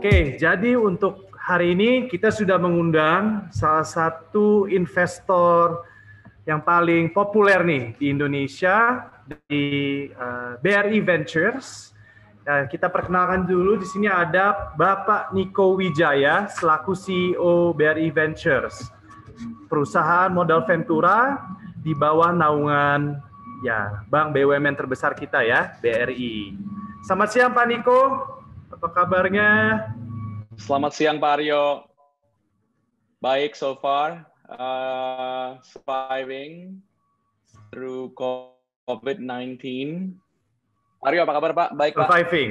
Oke, jadi untuk hari ini kita sudah mengundang salah satu investor yang paling populer nih di Indonesia di uh, eh, BRI Ventures. Uh, kita perkenalkan dulu di sini ada Bapak Niko Wijaya selaku CEO BRI Ventures, perusahaan modal Ventura di bawah naungan ya bank BUMN terbesar kita ya BRI. Selamat siang Pak Niko, apa kabarnya? Selamat siang Pak Aryo. Baik so far, uh, surviving through COVID-19. Aryo apa kabar Pak? Baik Pak. Surviving.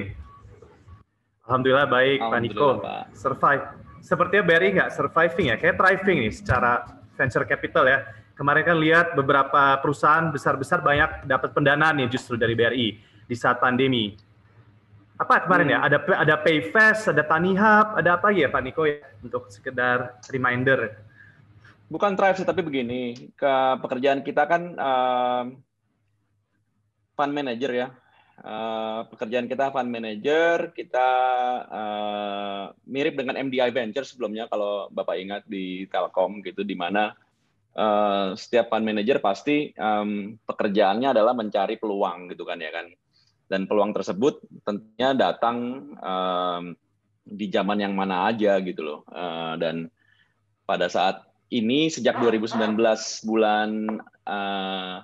Alhamdulillah baik Alhamdulillah, Pak Niko. Pak. Survive. Sepertinya BRI nggak surviving ya, kayak thriving nih secara venture capital ya. Kemarin kan lihat beberapa perusahaan besar-besar banyak dapat pendanaan nih justru dari BRI di saat pandemi apa kemarin ya? hmm. ya? Ada ada Payfest, ada Tanihub, ada apa ya Pak Niko ya untuk sekedar reminder. Bukan drive sih, tapi begini, ke pekerjaan kita kan uh, fund manager ya. Uh, pekerjaan kita fund manager, kita uh, mirip dengan MDI Venture sebelumnya kalau Bapak ingat di Telkom gitu, di mana uh, setiap fund manager pasti um, pekerjaannya adalah mencari peluang gitu kan ya kan dan peluang tersebut tentunya datang um, di zaman yang mana aja gitu loh. Uh, dan pada saat ini sejak 2019 bulan uh,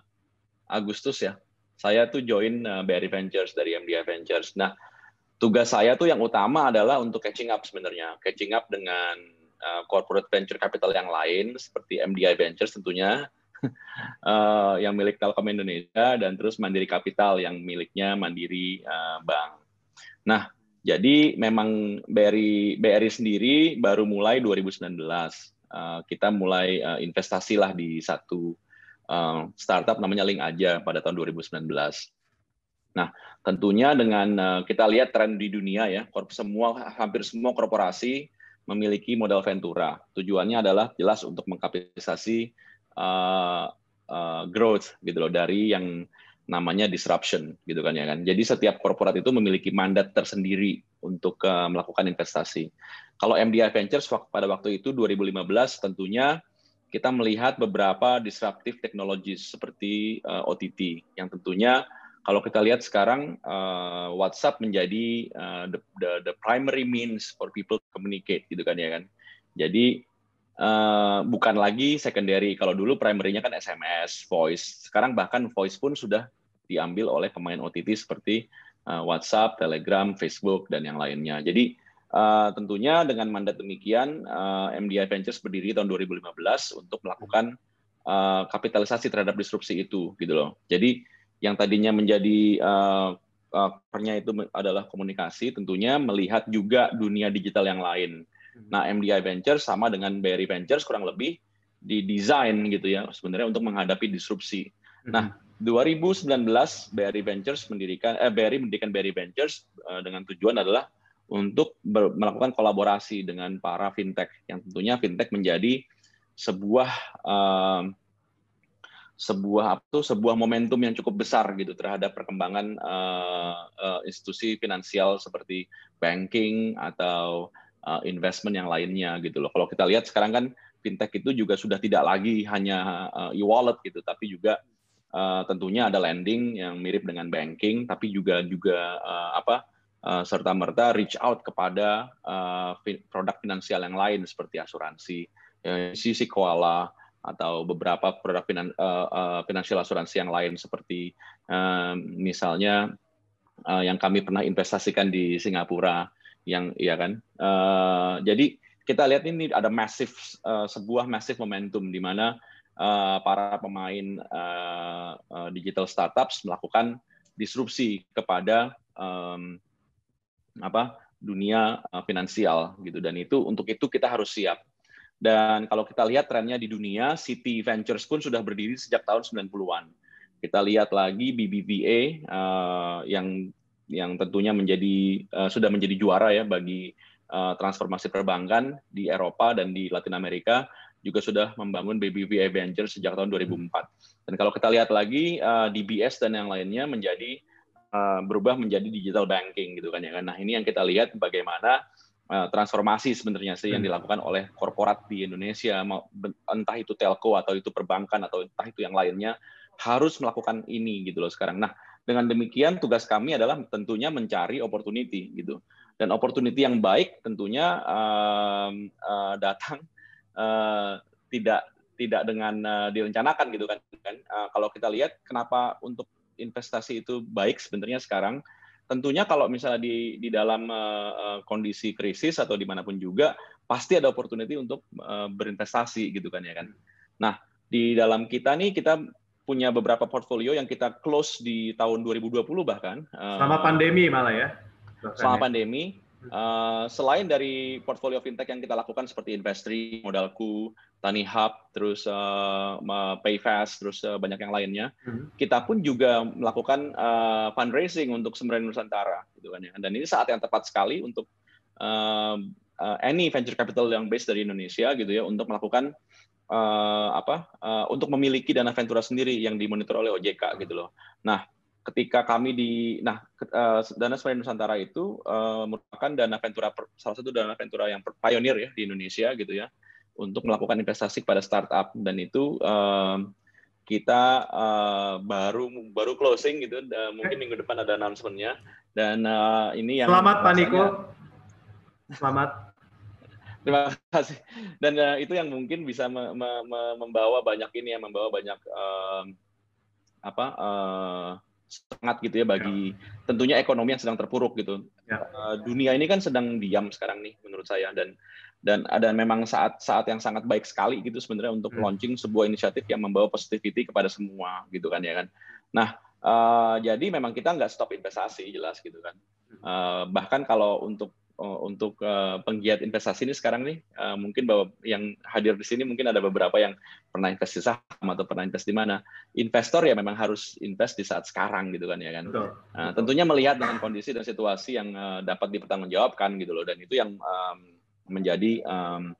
Agustus ya saya tuh join uh, BRI Ventures dari MDI Ventures. Nah tugas saya tuh yang utama adalah untuk catching up sebenarnya. Catching up dengan uh, corporate venture capital yang lain seperti MDI Ventures tentunya uh, yang milik Telkom Indonesia dan terus Mandiri Capital yang miliknya Mandiri uh, Bank. Nah, jadi memang BRI BRI sendiri baru mulai 2019. Uh, kita mulai uh, investasi lah di satu uh, startup namanya Link aja pada tahun 2019. Nah, tentunya dengan uh, kita lihat tren di dunia ya, semua hampir semua korporasi memiliki modal ventura. Tujuannya adalah jelas untuk mengkapitalisasi uh, growth gitu loh dari yang namanya disruption gitu kan ya kan. Jadi setiap korporat itu memiliki mandat tersendiri untuk uh, melakukan investasi. Kalau MDI Ventures pada waktu itu 2015 tentunya kita melihat beberapa disruptive technologies seperti uh, OTT yang tentunya kalau kita lihat sekarang uh, WhatsApp menjadi uh, the, the the primary means for people to communicate gitu kan ya kan. Jadi uh, bukan lagi secondary. Kalau dulu primary-nya kan SMS, voice. Sekarang bahkan voice pun sudah diambil oleh pemain OTT seperti uh, WhatsApp, Telegram, Facebook, dan yang lainnya. Jadi uh, tentunya dengan mandat demikian, uh, MDI Ventures berdiri tahun 2015 untuk melakukan kapitalisasi terhadap disrupsi itu, gitu loh. Jadi yang tadinya menjadi uh, itu adalah komunikasi, tentunya melihat juga dunia digital yang lain. Nah, MDI Ventures sama dengan BRI Ventures kurang lebih didesain gitu ya sebenarnya untuk menghadapi disrupsi. Hmm. Nah, 2019 BRI Ventures mendirikan eh BRI mendirikan BRI Ventures uh, dengan tujuan adalah untuk melakukan kolaborasi dengan para fintech yang tentunya fintech menjadi sebuah uh, sebuah apa tuh sebuah momentum yang cukup besar gitu terhadap perkembangan uh, uh, institusi finansial seperti banking atau uh, investment yang lainnya gitu loh. Kalau kita lihat sekarang kan fintech itu juga sudah tidak lagi hanya uh, e-wallet gitu, tapi juga uh, tentunya ada lending yang mirip dengan banking, tapi juga juga uh, apa uh, serta merta reach out kepada uh, produk finansial yang lain seperti asuransi, sisi koala atau beberapa produk finan, uh, uh, finansial asuransi yang lain seperti uh, misalnya uh, yang kami pernah investasikan di Singapura yang iya kan. Uh, jadi kita lihat ini ada masif uh, sebuah masif momentum di mana uh, para pemain uh, uh, digital startups melakukan disrupsi kepada um, apa dunia uh, finansial gitu dan itu untuk itu kita harus siap. Dan kalau kita lihat trennya di dunia, City Ventures pun sudah berdiri sejak tahun 90-an. Kita lihat lagi BBVA uh, yang yang tentunya menjadi uh, sudah menjadi juara ya bagi uh, transformasi perbankan di Eropa dan di Latin Amerika juga sudah membangun BBVA Ventures sejak tahun 2004. Dan kalau kita lihat lagi uh, DBS dan yang lainnya menjadi uh, berubah menjadi digital banking gitu kan ya kan. Nah, ini yang kita lihat bagaimana uh, transformasi sebenarnya sih yang hmm. dilakukan oleh korporat di Indonesia, entah itu telco atau itu perbankan atau entah itu yang lainnya harus melakukan ini gitu loh sekarang. Nah, dengan demikian tugas kami adalah tentunya mencari opportunity gitu. Dan opportunity yang baik tentunya uh, uh, datang uh, tidak tidak dengan uh, direncanakan gitu kan. Uh, kalau kita lihat kenapa untuk investasi itu baik sebenarnya sekarang tentunya kalau misalnya di di dalam uh, kondisi krisis atau di mana pun juga pasti ada opportunity untuk uh, berinvestasi gitu kan ya kan. Nah di dalam kita nih kita punya beberapa portfolio yang kita close di tahun 2020 bahkan. Selama pandemi malah ya. Bahkan selama ya. pandemi. Uh, selain dari portfolio fintech yang kita lakukan seperti Investri, Modalku, Tani Hub, terus uh, Payfast, terus uh, banyak yang lainnya. Hmm. Kita pun juga melakukan uh, fundraising untuk Sembrani Nusantara, gitu kan ya. Dan ini saat yang tepat sekali untuk uh, uh, any venture capital yang based dari Indonesia, gitu ya, untuk melakukan uh, apa? Uh, untuk memiliki dana ventura sendiri yang dimonitor oleh OJK, gitu loh. Nah, ketika kami di nah uh, dana Sembrani Nusantara itu uh, merupakan dana ventura salah satu dana ventura yang pioneer ya di Indonesia, gitu ya untuk melakukan investasi pada startup dan itu um, kita uh, baru baru closing gitu uh, mungkin minggu depan ada announcementnya dan uh, ini yang selamat Pak Niko selamat terima kasih dan uh, itu yang mungkin bisa me me me membawa banyak ini ya membawa banyak uh, apa uh, semangat gitu ya bagi ya. tentunya ekonomi yang sedang terpuruk gitu ya. uh, dunia ini kan sedang diam sekarang nih menurut saya dan dan ada memang saat saat yang sangat baik sekali gitu sebenarnya untuk hmm. launching sebuah inisiatif yang membawa positivity kepada semua gitu kan ya kan. Nah uh, jadi memang kita nggak stop investasi jelas gitu kan. Uh, bahkan kalau untuk untuk uh, penggiat investasi ini sekarang nih uh, mungkin bahwa yang hadir di sini mungkin ada beberapa yang pernah investasi saham atau pernah invest di mana. Investor ya memang harus invest di saat sekarang gitu kan ya kan. Betul. Uh, tentunya melihat dengan kondisi dan situasi yang uh, dapat dipertanggungjawabkan gitu loh dan itu yang um, menjadi um,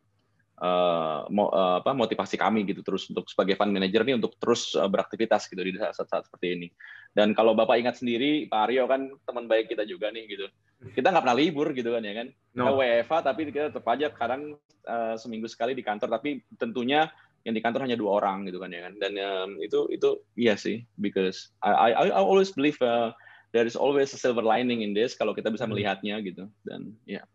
uh, mo, uh, apa, motivasi kami gitu terus untuk sebagai fund manager nih untuk terus uh, beraktivitas gitu di saat-saat seperti ini. Dan kalau Bapak ingat sendiri, Pak Aryo kan teman baik kita juga nih gitu. Kita nggak pernah libur gitu kan ya kan. No. Kita WFA tapi kita tetap aja kadang uh, seminggu sekali di kantor tapi tentunya yang di kantor hanya dua orang gitu kan ya kan. Dan um, itu itu iya sih because I I, I always believe uh, there is always a silver lining in this kalau kita bisa hmm. melihatnya gitu dan ya. Yeah.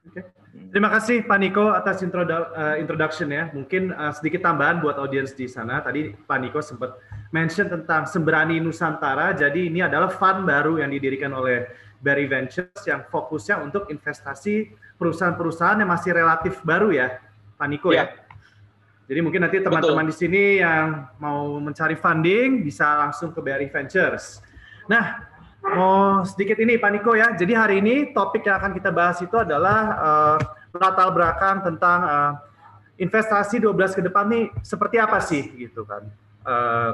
Okay. Terima kasih Pak Niko atas introdu uh, introduction ya. Mungkin uh, sedikit tambahan buat audiens di sana. Tadi Pak Niko sempat mention tentang Sembrani Nusantara. Jadi ini adalah fund baru yang didirikan oleh Berry Ventures yang fokusnya untuk investasi perusahaan-perusahaan yang masih relatif baru ya, Pak Niko ya. ya. Jadi mungkin nanti teman-teman di sini yang mau mencari funding bisa langsung ke Berry Ventures. Nah, mau sedikit ini Pak Niko ya. Jadi hari ini topik yang akan kita bahas itu adalah uh, latar belakang tentang uh, investasi 12 ke depan nih seperti apa sih gitu kan. Uh,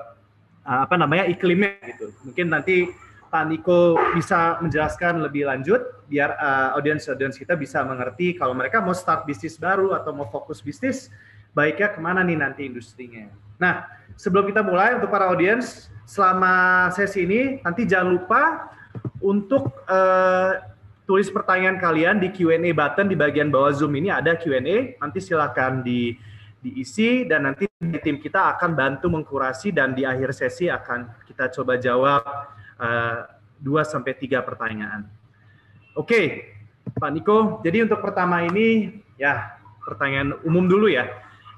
apa namanya iklimnya gitu. Mungkin nanti Pak Niko bisa menjelaskan lebih lanjut biar uh, audiens-audiens kita bisa mengerti kalau mereka mau start bisnis baru atau mau fokus bisnis baiknya ke mana nih nanti industrinya. Nah, sebelum kita mulai untuk para audiens selama sesi ini nanti jangan lupa untuk uh, tulis pertanyaan kalian di Q&A button di bagian bawah Zoom ini ada Q&A. Nanti silakan di diisi dan nanti tim kita akan bantu mengkurasi dan di akhir sesi akan kita coba jawab uh, 2 sampai 3 pertanyaan. Oke, okay, Pak Niko. Jadi untuk pertama ini ya pertanyaan umum dulu ya.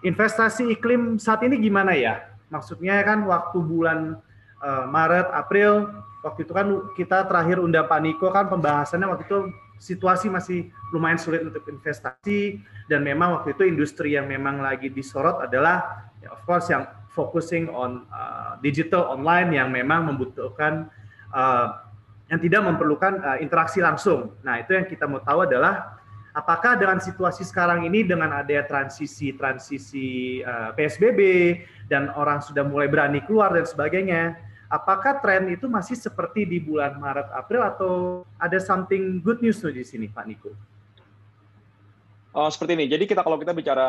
Investasi iklim saat ini gimana ya? Maksudnya kan waktu bulan uh, Maret, April, waktu itu kan kita terakhir undang Pak Niko kan pembahasannya waktu itu situasi masih lumayan sulit untuk investasi dan memang waktu itu industri yang memang lagi disorot adalah ya of course yang focusing on uh, digital online yang memang membutuhkan uh, yang tidak memerlukan uh, interaksi langsung. Nah, itu yang kita mau tahu adalah apakah dengan situasi sekarang ini dengan adanya transisi transisi uh, PSBB dan orang sudah mulai berani keluar dan sebagainya, Apakah tren itu masih seperti di bulan Maret April atau ada something good news tuh di sini Pak Niko? Oh, seperti ini. Jadi kita kalau kita bicara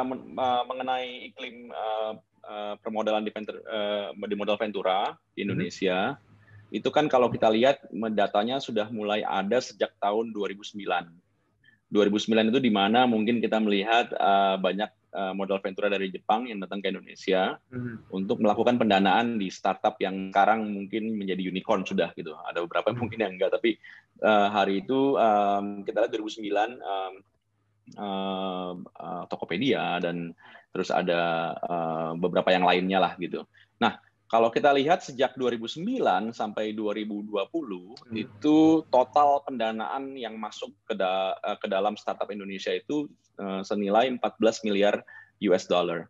mengenai iklim uh, uh, permodalan di, uh, di modal Ventura di mhm. Indonesia, hmm. itu kan kalau kita lihat datanya sudah mulai ada sejak tahun 2009. 2009 itu di mana mungkin kita melihat uh, banyak uh, modal ventura dari Jepang yang datang ke Indonesia hmm. untuk melakukan pendanaan di startup yang sekarang mungkin menjadi unicorn sudah gitu. Ada beberapa yang mungkin yang enggak, tapi uh, hari itu um, kita lihat 2009 um, uh, uh, Tokopedia dan terus ada uh, beberapa yang lainnya lah gitu. Nah, kalau kita lihat sejak 2009 sampai 2020 hmm. itu total pendanaan yang masuk ke, da eh, ke dalam startup Indonesia itu uh, senilai 14 miliar US dollar.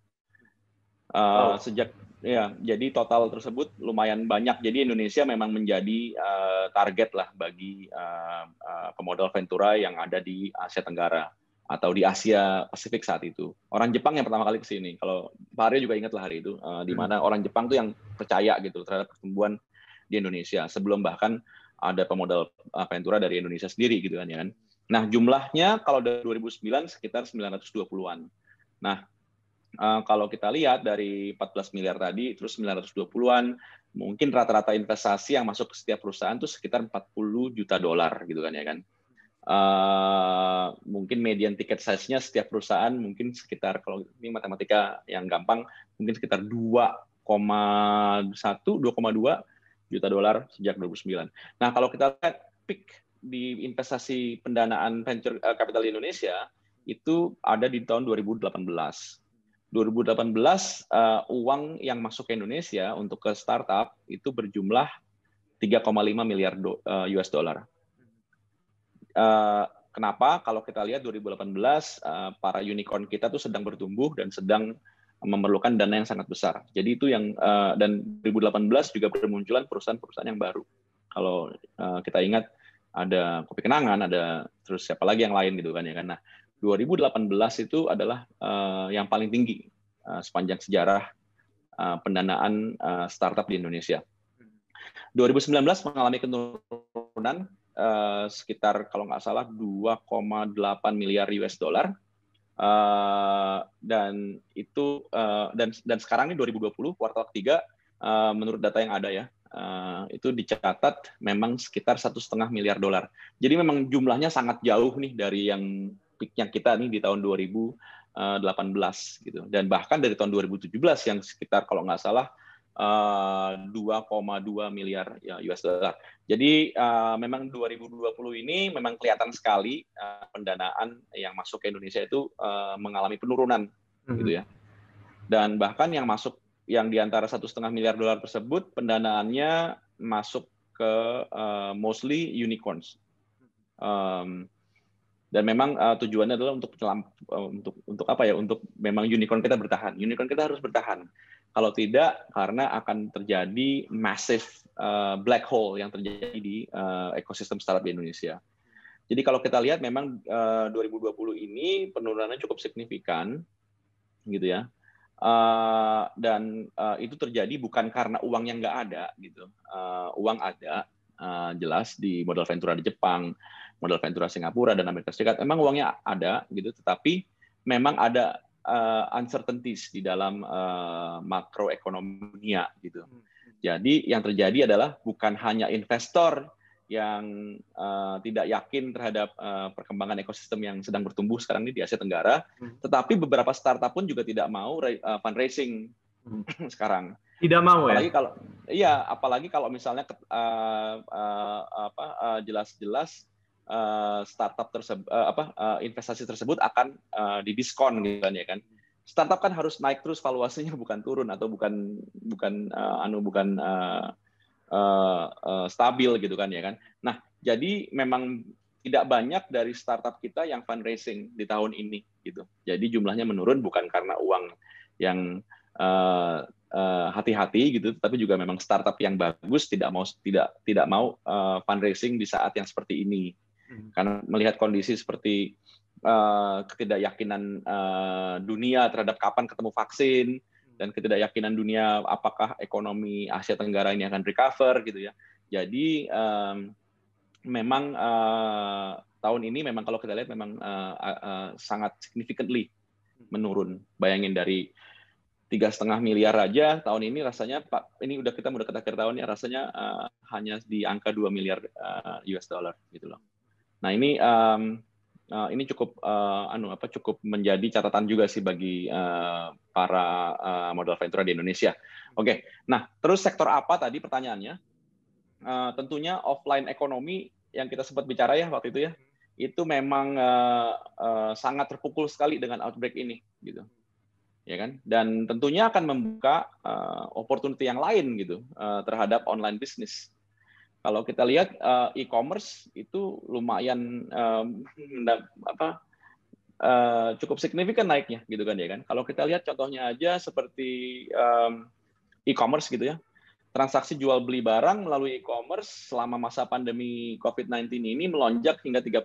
Uh, oh. Sejak ya, jadi total tersebut lumayan banyak. Jadi Indonesia memang menjadi uh, target lah bagi uh, uh, pemodal ventura yang ada di Asia Tenggara atau di Asia Pasifik saat itu. Orang Jepang yang pertama kali ke sini. Kalau Pak Arya juga ingatlah hari itu, uh, di hmm. mana orang Jepang tuh yang percaya gitu terhadap pertumbuhan di Indonesia sebelum bahkan ada pemodal Ventura dari Indonesia sendiri gitu kan ya kan. Nah, jumlahnya kalau dari 2009 sekitar 920-an. Nah, uh, kalau kita lihat dari 14 miliar tadi terus 920-an, mungkin rata-rata investasi yang masuk ke setiap perusahaan itu sekitar 40 juta dolar gitu kan ya kan. Uh, mungkin median tiket size-nya setiap perusahaan mungkin sekitar kalau ini matematika yang gampang mungkin sekitar 2,1 2,2 juta dolar sejak 2009. Nah, kalau kita lihat peak di investasi pendanaan venture eh, capital Indonesia itu ada di tahun 2018. 2018 uh, uang yang masuk ke Indonesia untuk ke startup itu berjumlah 3,5 miliar do, uh, US dollar Eh, kenapa kalau kita lihat 2018 uh, eh, para unicorn kita tuh sedang bertumbuh dan sedang memerlukan dana yang sangat besar. Jadi itu yang uh, dan 2018 juga bermunculan perusahaan-perusahaan yang baru. Kalau uh, kita ingat ada Kopi Kenangan, ada terus siapa lagi yang lain gitu kan ya kan. Nah, 2018 itu adalah uh, yang paling tinggi uh, sepanjang sejarah uh, pendanaan uh, startup di Indonesia. 2019 mengalami penurunan uh, sekitar kalau nggak salah 2,8 miliar US dollar. Uh, dan itu uh, dan dan sekarang ini 2020 kuartal ketiga uh, menurut data yang ada ya uh, itu dicatat memang sekitar satu setengah miliar dolar. Jadi memang jumlahnya sangat jauh nih dari yang peaknya kita nih di tahun 2018 gitu. Dan bahkan dari tahun 2017 yang sekitar kalau nggak salah 2,2 eh, miliar ya, US dollar. Jadi uh, memang 2020 ini memang kelihatan sekali uh, pendanaan yang masuk ke Indonesia itu uh, mengalami penurunan hmm. gitu ya. Dan bahkan yang masuk yang di antara satu setengah miliar dolar tersebut pendanaannya masuk ke uh, mostly unicorns. Um, dan memang uh, tujuannya adalah untuk uh, untuk untuk apa ya? Untuk memang unicorn kita bertahan. Unicorn kita harus bertahan kalau tidak, karena akan terjadi massive uh, black hole yang terjadi di uh, ekosistem startup di Indonesia. Jadi kalau kita lihat memang uh, 2020 ini penurunannya cukup signifikan, gitu ya. Uh, dan uh, itu terjadi bukan karena uang yang nggak ada, gitu. Uh, uang ada, uh, jelas di modal ventura di Jepang, modal ventura Singapura dan Amerika Serikat. Memang uangnya ada, gitu. Tetapi memang ada uh, uncertainties di dalam uh, makroekonominya gitu. Hmm, hmm. Jadi yang terjadi adalah bukan hanya investor yang uh, tidak yakin terhadap uh, perkembangan ekosistem yang sedang bertumbuh sekarang ini di Asia Tenggara, hmm. tetapi beberapa startup pun juga tidak mau uh, fundraising hmm. sekarang. Tidak mau apalagi ya? kalau iya, apalagi kalau misalnya uh, uh, apa jelas-jelas uh, startup tersebut uh, apa uh, investasi tersebut akan uh, didiskon gitu kan ya kan? Startup kan harus naik terus valuasinya bukan turun atau bukan bukan uh, anu bukan uh, uh, uh, stabil gitu kan ya kan? Nah jadi memang tidak banyak dari startup kita yang fundraising di tahun ini gitu. Jadi jumlahnya menurun bukan karena uang yang hati-hati gitu, tapi juga memang startup yang bagus tidak mau tidak tidak mau fundraising di saat yang seperti ini Hmm. Karena melihat kondisi seperti uh, ketidakyakinan uh, dunia terhadap kapan ketemu vaksin dan ketidakyakinan dunia apakah ekonomi Asia Tenggara ini akan recover gitu ya. Jadi um, memang uh, tahun ini memang kalau kita lihat memang uh, uh, sangat significantly menurun. Bayangin dari tiga setengah miliar aja tahun ini rasanya pak ini udah kita udah ke akhir tahun ya rasanya uh, hanya di angka 2 miliar uh, US dollar gitu loh. Nah ini um, uh, ini cukup uh, anu apa cukup menjadi catatan juga sih bagi uh, para uh, modal ventura di Indonesia. Oke, okay. nah terus sektor apa tadi pertanyaannya? Uh, tentunya offline ekonomi yang kita sempat bicara ya waktu itu ya, itu memang uh, uh, sangat terpukul sekali dengan outbreak ini, gitu, ya kan? Dan tentunya akan membuka uh, opportunity yang lain gitu uh, terhadap online business kalau kita lihat uh, e-commerce itu lumayan um, apa uh, cukup signifikan naiknya gitu kan ya kan. Kalau kita lihat contohnya aja seperti e-commerce gitu ya. Transaksi jual beli barang melalui e-commerce selama masa pandemi COVID-19 ini melonjak hingga 30%.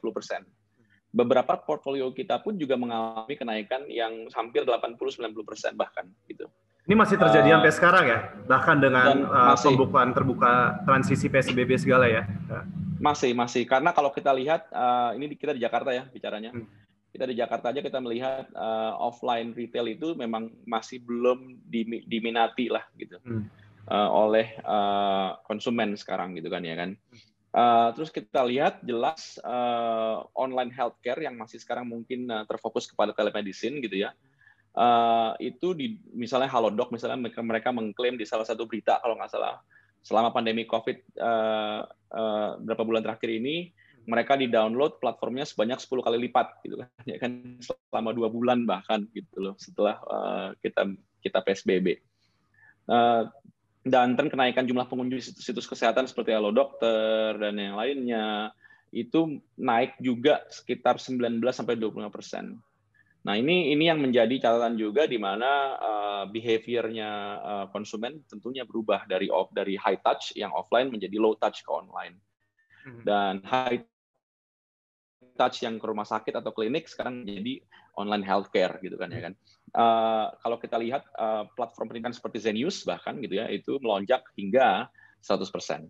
Beberapa portfolio kita pun juga mengalami kenaikan yang hampir 80-90% bahkan gitu. Ini masih terjadi uh, sampai sekarang ya, bahkan dengan uh, pembukaan terbuka transisi PSBB segala ya. Masih, masih. Karena kalau kita lihat, uh, ini kita di Jakarta ya bicaranya. Hmm. Kita di Jakarta aja kita melihat uh, offline retail itu memang masih belum diminati lah gitu hmm. uh, oleh uh, konsumen sekarang gitu kan ya kan. Uh, terus kita lihat jelas uh, online healthcare yang masih sekarang mungkin uh, terfokus kepada telemedicine gitu ya uh, itu di misalnya Halodoc misalnya mereka, mereka mengklaim di salah satu berita kalau nggak salah selama pandemi COVID uh, uh, berapa bulan terakhir ini mereka di download platformnya sebanyak 10 kali lipat gitu kan ya kan selama dua bulan bahkan gitu loh setelah uh, kita kita PSBB uh, dan tren kenaikan jumlah pengunjung situs-situs kesehatan seperti Halo Dokter dan yang lainnya itu naik juga sekitar 19 sampai 25 persen. Nah ini ini yang menjadi catatan juga di mana uh, behaviornya uh, konsumen tentunya berubah dari off dari high touch yang offline menjadi low touch ke online hmm. dan high touch yang ke rumah sakit atau klinik sekarang menjadi online healthcare gitu kan ya kan. Uh, kalau kita lihat uh, platform pendidikan seperti Zenius bahkan gitu ya itu melonjak hingga 100 persen.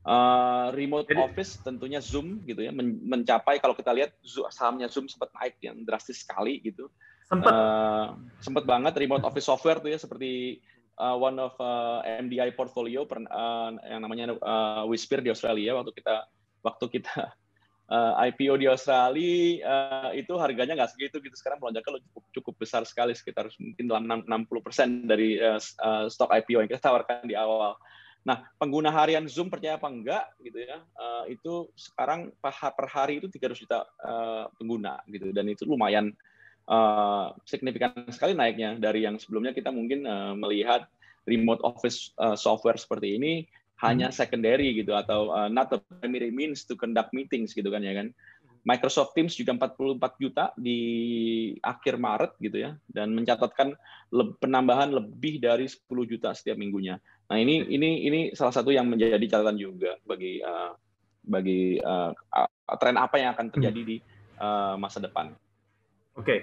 Uh, remote Jadi, office tentunya Zoom gitu ya men mencapai kalau kita lihat sahamnya Zoom sempat naik yang drastis sekali gitu. Sempat uh, sempat banget remote office software tuh ya seperti uh, one of uh, MDI portfolio per, uh, yang namanya uh, Whisper di Australia waktu kita waktu kita uh, IPO di Australia uh, itu harganya nggak segitu gitu sekarang melonjaknya cukup cukup besar sekali sekitar mungkin dalam 60% dari uh, uh, stok IPO yang kita tawarkan di awal. Nah, pengguna harian Zoom percaya apa enggak gitu ya, uh, itu sekarang per hari itu 300 juta uh, pengguna gitu dan itu lumayan uh, signifikan sekali naiknya dari yang sebelumnya kita mungkin uh, melihat remote office uh, software seperti ini hanya hmm. secondary gitu atau uh, not the primary means to conduct meetings gitu kan ya kan. Microsoft Teams juga 44 juta di akhir Maret gitu ya dan mencatatkan penambahan lebih dari 10 juta setiap minggunya. Nah ini ini ini salah satu yang menjadi catatan juga bagi uh, bagi uh, tren apa yang akan terjadi di uh, masa depan. Oke. Okay.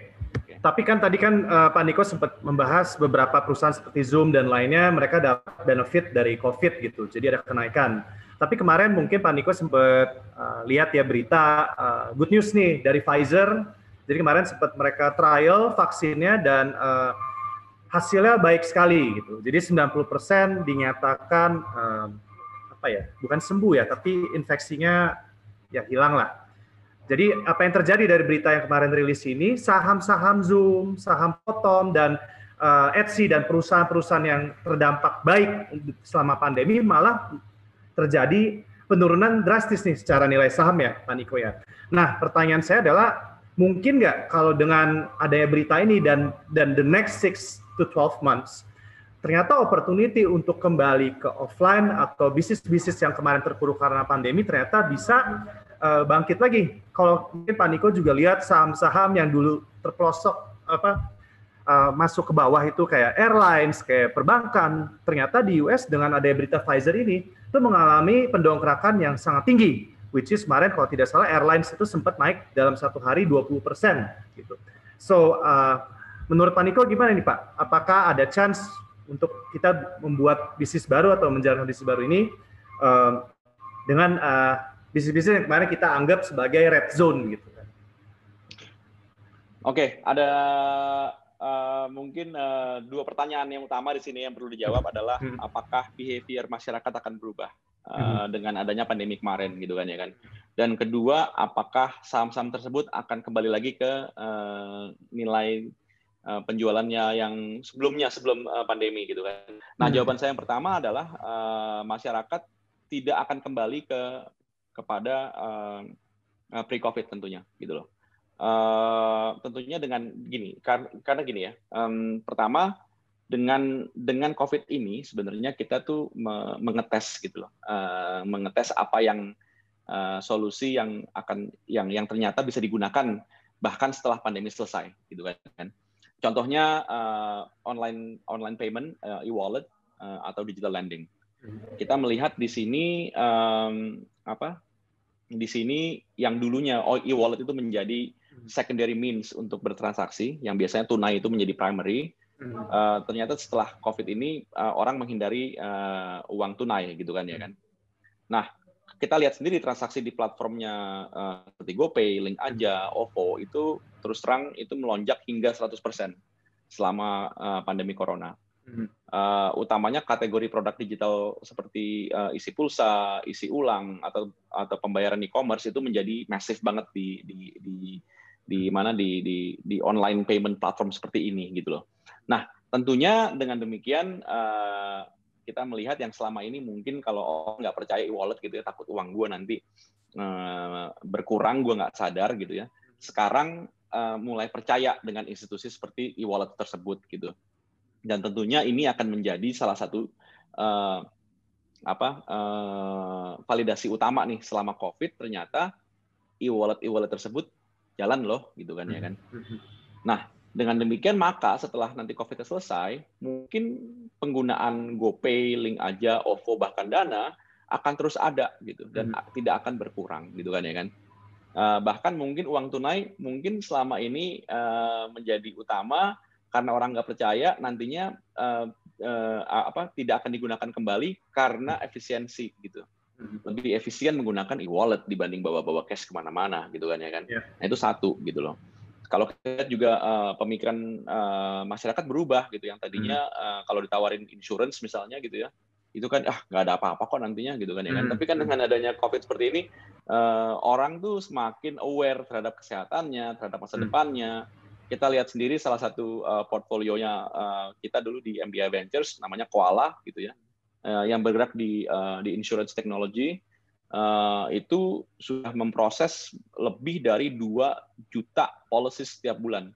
Okay. Tapi kan tadi kan uh, Pak Niko sempat membahas beberapa perusahaan seperti Zoom dan lainnya mereka dapat benefit dari COVID gitu. Jadi ada kenaikan. Tapi kemarin mungkin Pak Niko sempat uh, lihat ya berita uh, good news nih dari Pfizer. Jadi kemarin sempat mereka trial vaksinnya dan uh, hasilnya baik sekali gitu. Jadi 90% dinyatakan um, apa ya? Bukan sembuh ya, tapi infeksinya ya hilang lah. Jadi apa yang terjadi dari berita yang kemarin rilis ini, saham-saham Zoom, saham Potom dan uh, Etsy dan perusahaan-perusahaan yang terdampak baik selama pandemi malah terjadi penurunan drastis nih secara nilai saham ya, Pak Niko ya. Nah, pertanyaan saya adalah mungkin nggak kalau dengan adanya berita ini dan dan the next six to 12 months, ternyata opportunity untuk kembali ke offline atau bisnis-bisnis yang kemarin terpuruk karena pandemi ternyata bisa uh, bangkit lagi. Kalau mungkin Pak Niko juga lihat saham-saham yang dulu terpelosok apa uh, masuk ke bawah itu kayak airlines, kayak perbankan, ternyata di US dengan ada berita Pfizer ini itu mengalami pendongkrakan yang sangat tinggi, which is kemarin kalau tidak salah airlines itu sempat naik dalam satu hari 20 persen gitu. So uh, Menurut Pak Niko gimana nih Pak? Apakah ada chance untuk kita membuat bisnis baru atau menjalankan bisnis baru ini um, dengan uh, bisnis-bisnis yang kemarin kita anggap sebagai red zone gitu kan? Oke, ada uh, mungkin uh, dua pertanyaan yang utama di sini yang perlu dijawab adalah hmm. apakah behavior masyarakat akan berubah uh, dengan adanya pandemi kemarin gitu kan ya kan. Dan kedua, apakah saham-saham tersebut akan kembali lagi ke uh, nilai uh, penjualannya yang sebelumnya sebelum uh, pandemi gitu kan. Nah, hmm. jawaban saya yang pertama adalah uh, masyarakat tidak akan kembali ke kepada uh, pre-COVID tentunya gitu loh. Uh, tentunya dengan gini, karena, karena gini ya. Um, pertama, dengan dengan COVID ini sebenarnya kita tuh mengetes gitu loh, uh, mengetes apa yang uh, solusi yang akan yang yang ternyata bisa digunakan bahkan setelah pandemi selesai gitu kan. Contohnya uh, online online payment, uh, e-wallet uh, atau digital lending. Kita melihat di sini um, apa? Di sini yang dulunya e-wallet itu menjadi secondary means untuk bertransaksi, yang biasanya tunai itu menjadi primary Uh, ternyata setelah COVID ini uh, orang menghindari uh, uang tunai gitu kan ya kan. Nah kita lihat sendiri transaksi di platformnya uh, seperti GoPay, Link Aja, OVO itu terus terang itu melonjak hingga 100% selama uh, pandemi corona. Uh, utamanya kategori produk digital seperti uh, isi pulsa, isi ulang atau atau pembayaran e-commerce itu menjadi masif banget di di di di mana di di di online payment platform seperti ini gitu loh. Nah, tentunya dengan demikian uh, kita melihat yang selama ini mungkin kalau nggak percaya e-wallet gitu ya, takut uang gue nanti uh, berkurang, gue nggak sadar gitu ya. Sekarang uh, mulai percaya dengan institusi seperti e-wallet tersebut gitu. Dan tentunya ini akan menjadi salah satu uh, apa uh, validasi utama nih selama COVID ternyata e-wallet e-wallet tersebut jalan loh gitu kan ya kan. Nah, dengan demikian maka setelah nanti COVID selesai, mungkin penggunaan GoPay, Link aja, OVO bahkan Dana akan terus ada gitu dan hmm. tidak akan berkurang gitu kan ya kan. Uh, bahkan mungkin uang tunai mungkin selama ini uh, menjadi utama karena orang nggak percaya nantinya uh, uh, apa tidak akan digunakan kembali karena efisiensi gitu hmm. lebih efisien menggunakan e-wallet dibanding bawa-bawa cash ke mana-mana gitu kan ya kan. Yeah. Nah itu satu gitu loh kalau kita juga uh, pemikiran uh, masyarakat berubah gitu yang tadinya uh, kalau ditawarin insurance misalnya gitu ya itu kan ah nggak ada apa-apa kok nantinya gitu kan ya kan hmm. tapi kan dengan adanya covid seperti ini uh, orang tuh semakin aware terhadap kesehatannya terhadap masa hmm. depannya kita lihat sendiri salah satu uh, portfolionya uh, kita dulu di MBI Ventures namanya Koala gitu ya uh, yang bergerak di uh, di insurance technology uh, itu sudah memproses lebih dari 2 juta policy setiap bulan.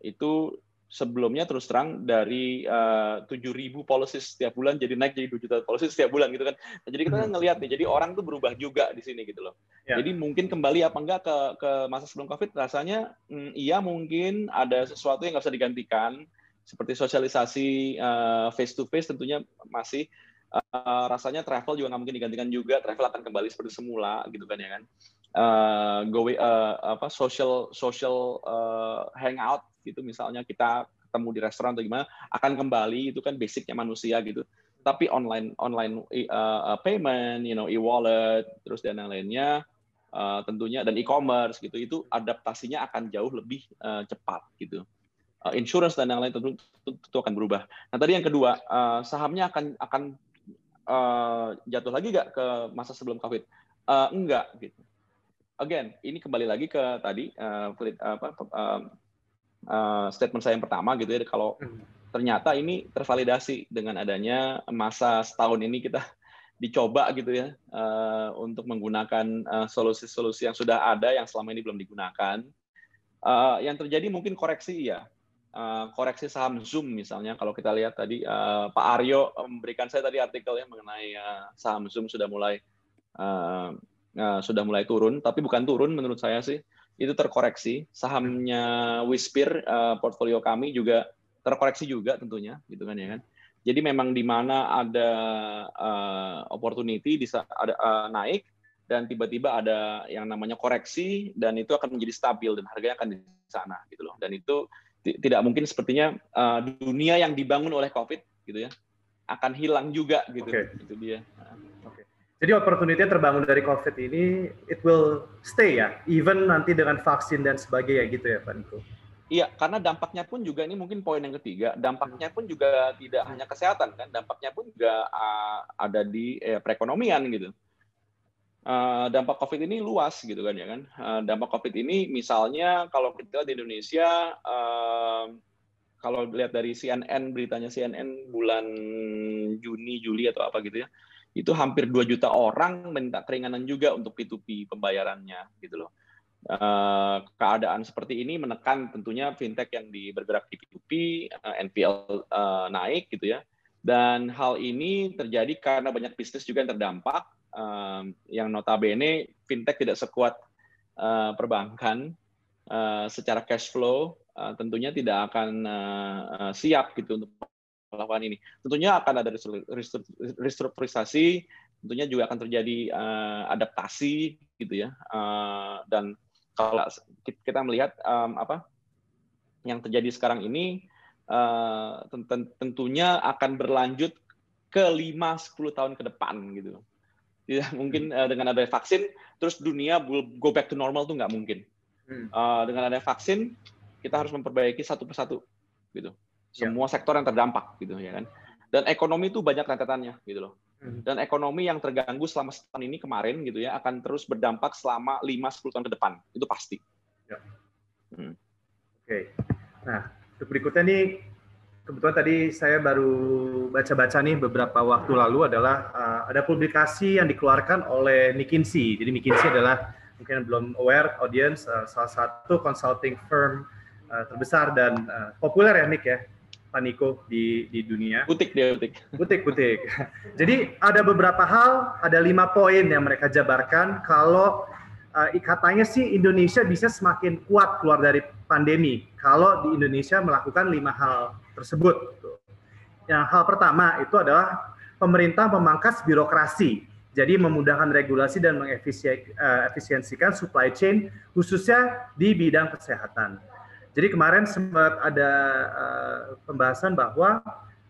Itu sebelumnya terus terang dari uh, 7.000 policy setiap bulan jadi naik jadi 2 juta policy setiap bulan gitu kan. Nah, jadi kita kan ngelihat nih, jadi orang tuh berubah juga di sini gitu loh. Ya. Jadi mungkin kembali apa enggak ke ke masa sebelum Covid rasanya mm, iya mungkin ada sesuatu yang nggak bisa digantikan seperti sosialisasi uh, face to face tentunya masih uh, rasanya travel juga nggak mungkin digantikan juga travel akan kembali seperti semula gitu kan ya kan uh, go uh, apa social social uh, hangout gitu misalnya kita ketemu di restoran atau gimana akan kembali itu kan basicnya manusia gitu tapi online online uh, payment you know e-wallet terus dan yang lainnya uh, tentunya dan e-commerce gitu itu adaptasinya akan jauh lebih uh, cepat gitu uh, insurance dan yang lain tentu, tentu akan berubah. Nah tadi yang kedua uh, sahamnya akan akan uh, jatuh lagi nggak ke masa sebelum COVID? Uh, enggak gitu. Again, ini kembali lagi ke tadi uh, uh, statement saya yang pertama gitu ya. Kalau hmm. ternyata ini tervalidasi dengan adanya masa setahun ini kita dicoba gitu ya uh, untuk menggunakan solusi-solusi uh, yang sudah ada yang selama ini belum digunakan. Uh, yang terjadi mungkin koreksi ya, Eh, koreksi saham Zoom misalnya kalau kita lihat tadi uh, Pak Aryo memberikan saya tadi artikel yang mengenai uh, saham Zoom sudah mulai uh, uh, sudah mulai turun tapi bukan turun menurut saya sih itu terkoreksi sahamnya Wispir uh, portfolio kami juga terkoreksi juga tentunya gitu kan ya kan jadi memang di mana ada uh, opportunity bisa ada uh, naik dan tiba-tiba ada yang namanya koreksi dan itu akan menjadi stabil dan harganya akan di sana gitu loh dan itu tidak mungkin sepertinya uh, dunia yang dibangun oleh COVID gitu ya akan hilang juga gitu. Okay. Itu dia. Okay. Jadi opportunity terbangun dari COVID ini it will stay ya, even nanti dengan vaksin dan sebagainya gitu ya Pak Niko. Iya, karena dampaknya pun juga ini mungkin poin yang ketiga, dampaknya pun juga tidak hanya kesehatan kan, dampaknya pun juga uh, ada di eh, perekonomian gitu. Uh, dampak COVID ini luas gitu kan ya kan. Uh, dampak COVID ini misalnya kalau kita di Indonesia, uh, kalau lihat dari CNN beritanya CNN bulan Juni Juli atau apa gitu ya, itu hampir 2 juta orang minta keringanan juga untuk P2P pembayarannya gitu loh Eh, keadaan seperti ini menekan tentunya fintech yang di bergerak di P2P, eh, NPL eh, naik gitu ya. Dan hal ini terjadi karena banyak bisnis juga yang terdampak, yang notabene fintech tidak sekuat perbankan secara cash flow, tentunya tidak akan siap gitu untuk melakukan ini. Tentunya akan ada restrukturisasi, tentunya juga akan terjadi adaptasi gitu ya, dan kalau kita melihat um, apa yang terjadi sekarang ini uh, tentunya akan berlanjut ke 5-10 tahun ke depan gitu. Tidak mungkin uh, dengan ada vaksin terus dunia will go back to normal tuh nggak mungkin. Uh, dengan ada vaksin kita harus memperbaiki satu persatu gitu. Ya. Semua sektor yang terdampak gitu ya kan. Dan ekonomi itu banyak rentetannya gitu loh. Hmm. Dan ekonomi yang terganggu selama setahun ini kemarin gitu ya akan terus berdampak selama 5-10 tahun ke depan. Itu pasti. Ya. Hmm. Oke. Nah, untuk berikutnya nih kebetulan tadi saya baru baca-baca nih beberapa waktu lalu adalah uh, ada publikasi yang dikeluarkan oleh McKinsey. Jadi McKinsey adalah mungkin belum aware audience uh, salah satu consulting firm uh, terbesar dan uh, populer ya Nick ya Paniko di di dunia. Butik dia butik. Butik butik. Jadi ada beberapa hal, ada lima poin yang mereka jabarkan kalau uh, katanya sih Indonesia bisa semakin kuat keluar dari pandemi kalau di Indonesia melakukan lima hal tersebut. Yang hal pertama itu adalah pemerintah memangkas birokrasi. Jadi memudahkan regulasi dan mengefisiensikan supply chain khususnya di bidang kesehatan. Jadi kemarin sempat ada uh, pembahasan bahwa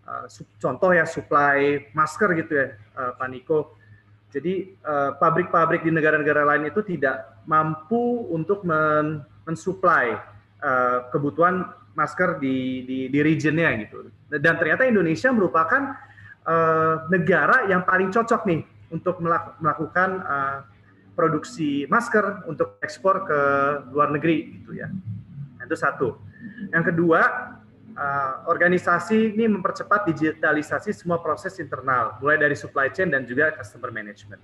uh, contoh ya supply masker gitu ya uh, Pak Niko. Jadi pabrik-pabrik uh, di negara-negara lain itu tidak mampu untuk men mensuplai uh, kebutuhan masker di, di, di regionnya gitu. Dan ternyata Indonesia merupakan uh, negara yang paling cocok nih untuk melakukan uh, produksi masker untuk ekspor ke luar negeri gitu ya. Itu satu. Yang kedua, uh, organisasi ini mempercepat digitalisasi semua proses internal, mulai dari supply chain dan juga customer management.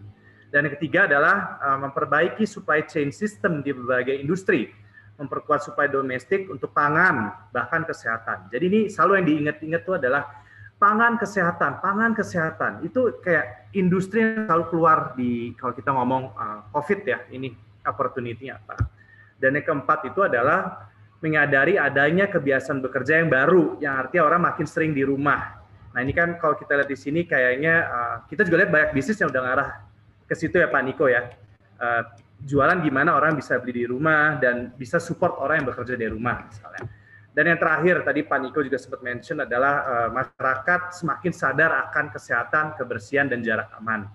Dan yang ketiga adalah uh, memperbaiki supply chain system di berbagai industri, memperkuat supply domestik untuk pangan, bahkan kesehatan. Jadi ini selalu yang diingat-ingat itu adalah pangan kesehatan, pangan kesehatan. Itu kayak industri yang selalu keluar di kalau kita ngomong uh, COVID ya, ini opportunity-nya apa. Dan yang keempat itu adalah menyadari adanya kebiasaan bekerja yang baru, yang artinya orang makin sering di rumah. Nah ini kan kalau kita lihat di sini kayaknya uh, kita juga lihat banyak bisnis yang udah ngarah ke situ ya Pak Niko ya. Uh, jualan gimana orang bisa beli di rumah dan bisa support orang yang bekerja di rumah misalnya. Dan yang terakhir tadi Pak Niko juga sempat mention adalah uh, masyarakat semakin sadar akan kesehatan, kebersihan dan jarak aman.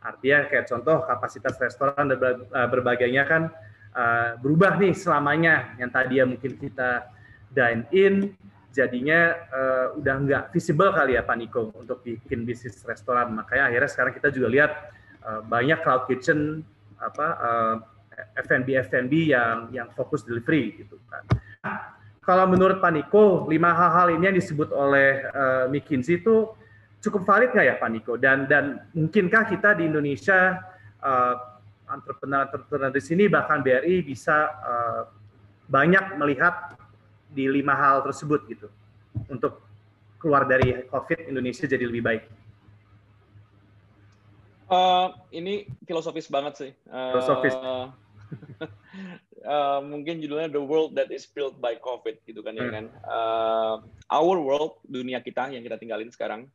Artinya kayak contoh kapasitas restoran dan berbagainya kan uh, berubah nih selamanya yang tadi ya mungkin kita dine in jadinya uh, udah nggak visible kali ya Pak Niko untuk bikin bisnis restoran makanya akhirnya sekarang kita juga lihat uh, banyak cloud kitchen apa uh, F&B F&B yang yang fokus delivery gitu kan. Kalau menurut Pak Niko, lima hal-hal ini yang disebut oleh uh, McKinsey itu cukup valid nggak ya Pak Niko? Dan dan mungkinkah kita di Indonesia uh, entrepreneur-entrepreneur di sini bahkan BRI bisa uh, banyak melihat di lima hal tersebut gitu untuk keluar dari COVID Indonesia jadi lebih baik. Uh, ini filosofis banget sih. Uh, filosofis. uh, mungkin judulnya The World That Is Built by COVID gitu kan ya hmm. ya kan. Uh, our world dunia kita yang kita tinggalin sekarang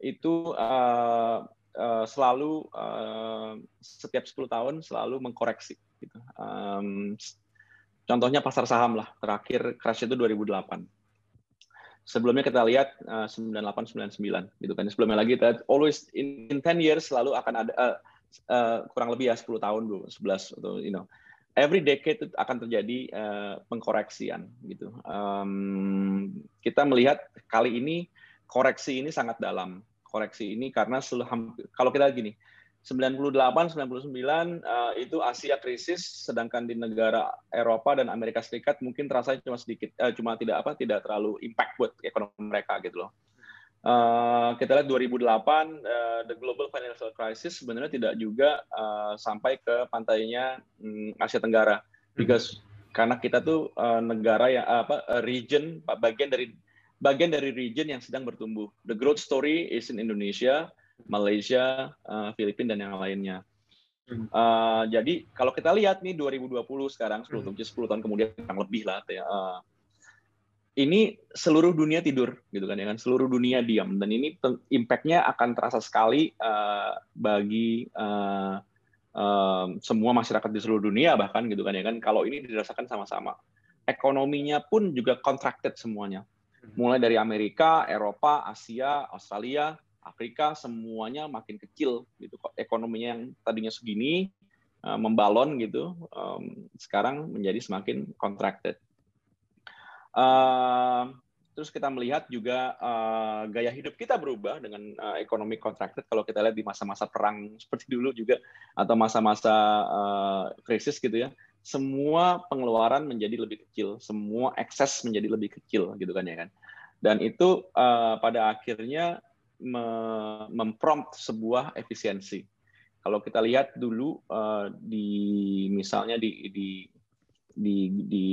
itu uh, uh, selalu uh, setiap 10 tahun selalu mengkoreksi gitu. Contohnya pasar saham lah, terakhir crash itu 2008. Sebelumnya kita lihat uh, 98 99 gitu kan. Sebelumnya lagi kita always in, in 10 years selalu akan ada uh, kurang lebih ya 10 tahun dulu, 11 atau you know. every decade itu akan terjadi uh, pengkoreksian gitu. Um, kita melihat kali ini koreksi ini sangat dalam. Koreksi ini karena kalau kita gini, 98, 99 uh, itu Asia krisis, sedangkan di negara Eropa dan Amerika Serikat mungkin terasa cuma sedikit, uh, cuma tidak apa, tidak terlalu impact buat ekonomi mereka gitu loh. Uh, kita lihat 2008 uh, the global financial crisis sebenarnya tidak juga uh, sampai ke pantainya um, Asia Tenggara hmm. because karena kita tuh uh, negara yang uh, apa region bagian dari bagian dari region yang sedang bertumbuh. The growth story is in Indonesia Malaysia uh, Filipina dan yang lainnya. Uh, jadi kalau kita lihat nih 2020 sekarang 10 10 tahun kemudian yang lebih lah ya uh, ini seluruh dunia tidur gitu kan ya kan? Seluruh dunia diam. Dan ini impactnya akan terasa sekali uh, bagi uh, uh, semua masyarakat di seluruh dunia bahkan gitu kan ya kan? Kalau ini dirasakan sama-sama. Ekonominya pun juga contracted semuanya mulai dari Amerika Eropa Asia Australia Afrika semuanya makin kecil gitu ekonominya yang tadinya segini uh, membalon gitu sekarang menjadi semakin contracted. Terus kita melihat juga uh, gaya hidup kita berubah dengan uh, ekonomi contracted. Kalau kita lihat di masa-masa perang seperti dulu juga atau masa-masa krisis gitu ya semua pengeluaran menjadi lebih kecil semua ekses menjadi lebih kecil gitu kan ya kan dan itu uh, pada akhirnya me memprompt sebuah efisiensi kalau kita lihat dulu uh, di misalnya di di di, di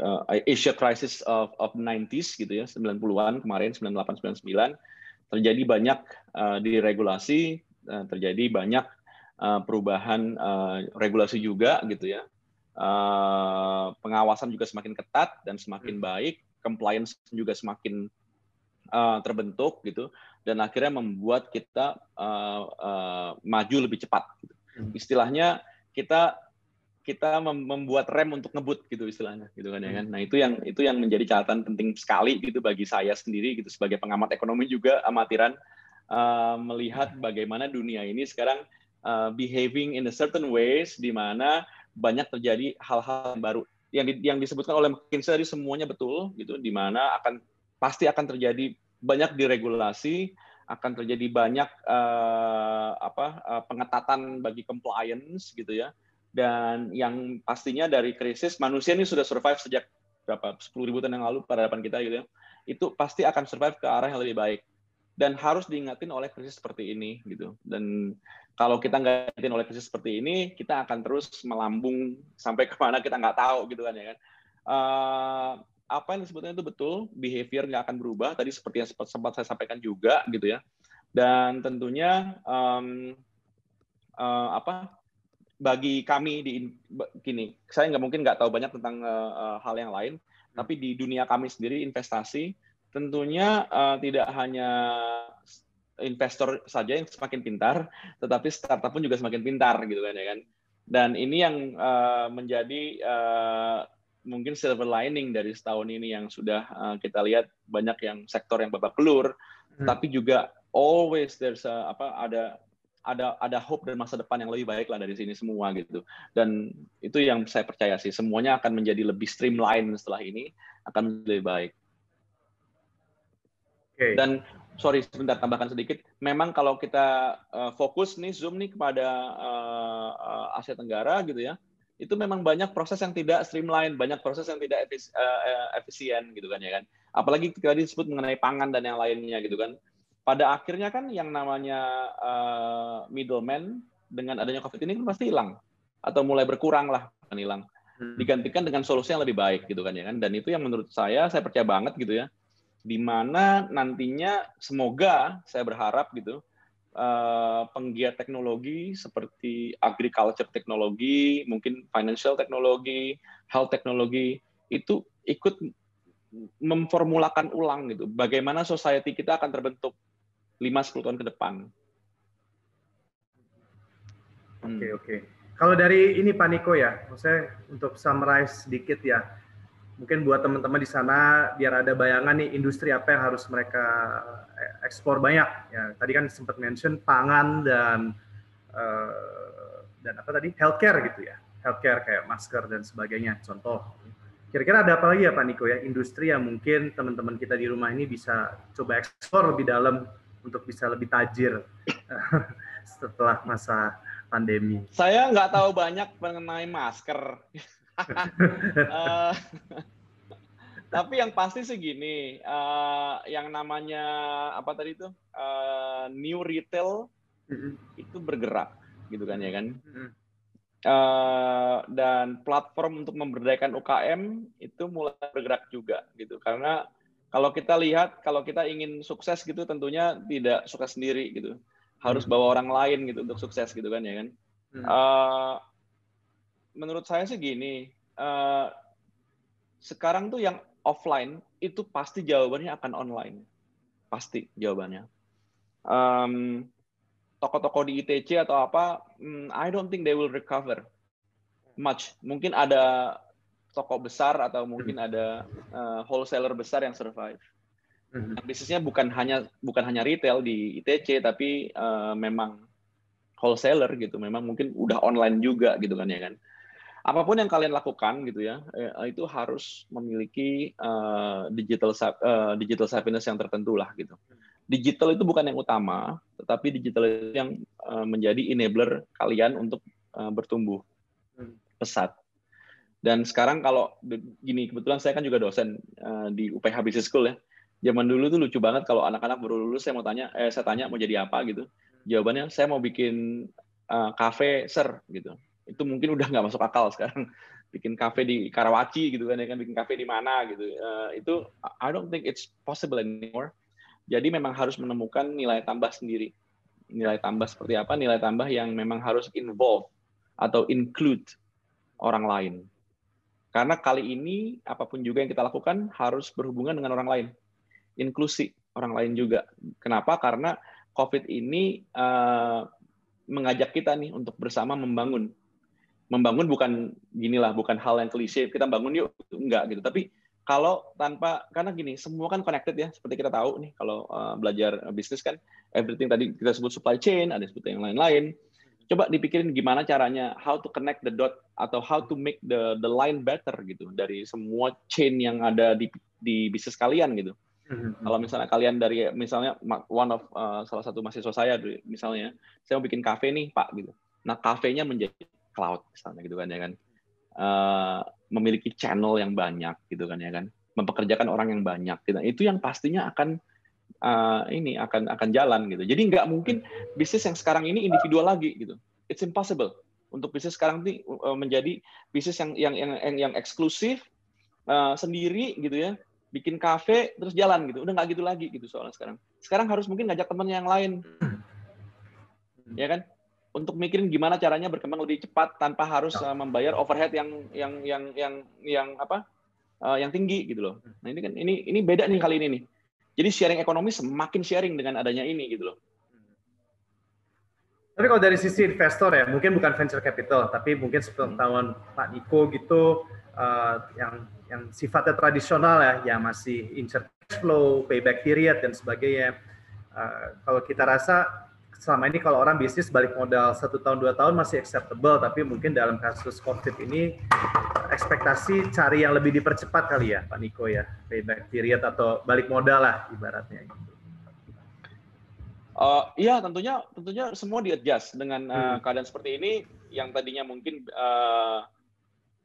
uh, Asia crisis of, of 90s gitu ya, 90-an kemarin 98 99 terjadi banyak uh, diregulasi, uh, terjadi banyak perubahan uh, regulasi juga gitu ya. Uh, pengawasan juga semakin ketat dan semakin hmm. baik, compliance juga semakin uh, terbentuk gitu dan akhirnya membuat kita uh, uh, maju lebih cepat. Gitu. Hmm. Istilahnya kita kita membuat rem untuk ngebut gitu istilahnya gitu kan ya kan. Hmm. Nah, itu yang itu yang menjadi catatan penting sekali gitu bagi saya sendiri gitu sebagai pengamat ekonomi juga amatiran uh, melihat bagaimana dunia ini sekarang uh, behaving in a certain ways di mana banyak terjadi hal-hal baru. Yang di, yang disebutkan oleh McKinsey tadi semuanya betul gitu di mana akan pasti akan terjadi banyak diregulasi akan terjadi banyak uh, apa uh, pengetatan bagi compliance gitu ya. Dan yang pastinya dari krisis manusia ini sudah survive sejak berapa 10 ribu tahun yang lalu pada hadapan kita gitu ya. Itu pasti akan survive ke arah yang lebih baik. Dan harus diingatin oleh krisis seperti ini gitu. Dan kalau kita nggak ingatin oleh krisis seperti ini kita akan terus melambung sampai ke mana kita nggak tahu gitu kan ya kan uh, apa yang disebutnya itu betul behavior nggak akan berubah tadi seperti yang sempat, sempat saya sampaikan juga gitu ya dan tentunya um, uh, apa bagi kami di gini, saya nggak mungkin nggak tahu banyak tentang uh, hal yang lain, hmm. tapi di dunia kami sendiri investasi tentunya uh, tidak hanya investor saja yang semakin pintar, tetapi startup pun juga semakin pintar gitu kan ya kan. Dan ini yang uh, menjadi uh, mungkin silver lining dari setahun ini yang sudah uh, kita lihat banyak yang sektor yang babak belur, hmm. tapi juga always there's a, apa ada ada ada hope dan masa depan yang lebih baik lah dari sini semua gitu dan itu yang saya percaya sih semuanya akan menjadi lebih streamline setelah ini akan lebih baik okay. dan sorry sebentar tambahkan sedikit memang kalau kita uh, fokus nih zoom nih kepada uh, uh, Asia Tenggara gitu ya itu memang banyak proses yang tidak streamline, banyak proses yang tidak efis, uh, efisien gitu kan ya kan. Apalagi tadi disebut mengenai pangan dan yang lainnya gitu kan pada akhirnya kan yang namanya uh, middleman dengan adanya COVID ini kan pasti hilang atau mulai berkurang lah kan hilang hmm. digantikan dengan solusi yang lebih baik gitu kan ya kan dan itu yang menurut saya saya percaya banget gitu ya di mana nantinya semoga saya berharap gitu uh, penggiat teknologi seperti agriculture teknologi mungkin financial teknologi health teknologi itu ikut memformulakan ulang gitu bagaimana society kita akan terbentuk 5-10 tahun ke depan. Oke, okay, oke. Okay. Kalau dari ini Pak Niko ya, saya untuk summarize sedikit ya, mungkin buat teman-teman di sana biar ada bayangan nih industri apa yang harus mereka eh, ekspor banyak. Ya, tadi kan sempat mention pangan dan uh, dan apa tadi healthcare gitu ya. healthcare kayak masker dan sebagainya. Contoh. Kira-kira ada apa lagi ya Pak Niko ya industri yang mungkin teman-teman kita di rumah ini bisa coba eksplor lebih dalam untuk bisa lebih tajir setelah masa pandemi. Saya nggak tahu banyak mengenai masker. uh, tapi yang pasti sih gini, uh, yang namanya apa tadi itu? Uh, new retail itu bergerak, gitu kan ya kan. Uh, dan platform untuk memberdayakan UKM itu mulai bergerak juga gitu. Karena kalau kita lihat kalau kita ingin sukses gitu tentunya tidak sukses sendiri gitu. Harus hmm. bawa orang lain gitu untuk sukses gitu kan ya kan? Uh, menurut saya sih gini uh, sekarang tuh yang offline itu pasti jawabannya akan online pasti jawabannya um, toko-toko di ITC atau apa, hmm, I don't think they will recover much. Mungkin ada toko besar atau mungkin hmm. ada uh, wholesaler besar yang survive. Hmm. Bisnisnya bukan hanya bukan hanya retail di ITC, tapi uh, memang wholesaler gitu. Memang mungkin udah online juga gitu kan ya kan. Apa pun yang kalian lakukan gitu ya, eh, itu harus memiliki uh, digital uh, digital savviness yang tertentu lah gitu digital itu bukan yang utama, tetapi digital itu yang uh, menjadi enabler kalian untuk uh, bertumbuh pesat. Dan sekarang kalau gini, kebetulan saya kan juga dosen uh, di UPH Business School ya. Zaman dulu tuh lucu banget kalau anak-anak baru lulus saya mau tanya, eh saya tanya mau jadi apa gitu. Jawabannya saya mau bikin uh, cafe ser gitu. Itu mungkin udah nggak masuk akal sekarang. Bikin cafe di Karawaci gitu kan ya kan, bikin cafe di mana gitu. Uh, itu I don't think it's possible anymore jadi memang harus menemukan nilai tambah sendiri. Nilai tambah seperti apa? Nilai tambah yang memang harus involve atau include orang lain. Karena kali ini apa pun juga yang kita lakukan harus berhubungan dengan orang lain. Inklusi orang lain juga. Kenapa? Karena COVID ini uh, mengajak kita nih untuk bersama membangun. Membangun bukan ginilah, bukan hal yang klise. Kita bangun yuk, enggak gitu. Tapi kalau tanpa karena gini semua kan connected ya seperti kita tahu nih kalau uh, belajar bisnis kan everything tadi kita sebut supply chain ada sebut yang lain-lain coba dipikirin gimana caranya how to connect the dot atau how to make the the line better gitu dari semua chain yang ada di di bisnis kalian gitu mm-hmm. kalau misalnya kalian dari misalnya one of uh, salah satu mahasiswa saya misalnya saya mau bikin cafe nih pak gitu nah kafenya menjadi cloud misalnya gitu kan ya kan. Uh, memiliki channel yang banyak gitu kan ya kan. Mempekerjakan orang yang banyak gitu. itu yang pastinya akan uh, ini akan akan jalan gitu. Jadi nggak mungkin bisnis yang sekarang ini individual lagi gitu. It's impossible. Untuk bisnis sekarang ini uh, menjadi bisnis yang yang yang yang, yang eksklusif uh, sendiri gitu ya. Bikin kafe terus jalan gitu. Udah nggak gitu lagi gitu soalnya sekarang. Sekarang harus mungkin ngajak teman yang lain. Ya kan untuk mikirin gimana caranya berkembang lebih cepat tanpa harus uh, membayar overhead yang yang yang yang yang apa uh, yang tinggi gitu loh. Nah ini kan ini ini beda nih kali ini nih. Jadi sharing ekonomi semakin sharing dengan adanya ini gitu loh. Tapi kalau dari sisi investor ya, mungkin bukan venture capital, tapi mungkin sepengetahuan hmm. Pak Niko gitu, uh, yang yang sifatnya tradisional ya, yang masih insert flow, payback period dan sebagainya. Uh, kalau kita rasa selama ini kalau orang bisnis balik modal satu tahun dua tahun masih acceptable tapi mungkin dalam kasus covid ini ekspektasi cari yang lebih dipercepat kali ya Pak Niko ya payback period atau balik modal lah ibaratnya Uh, iya tentunya tentunya semua di adjust dengan uh, hmm. keadaan seperti ini yang tadinya mungkin uh,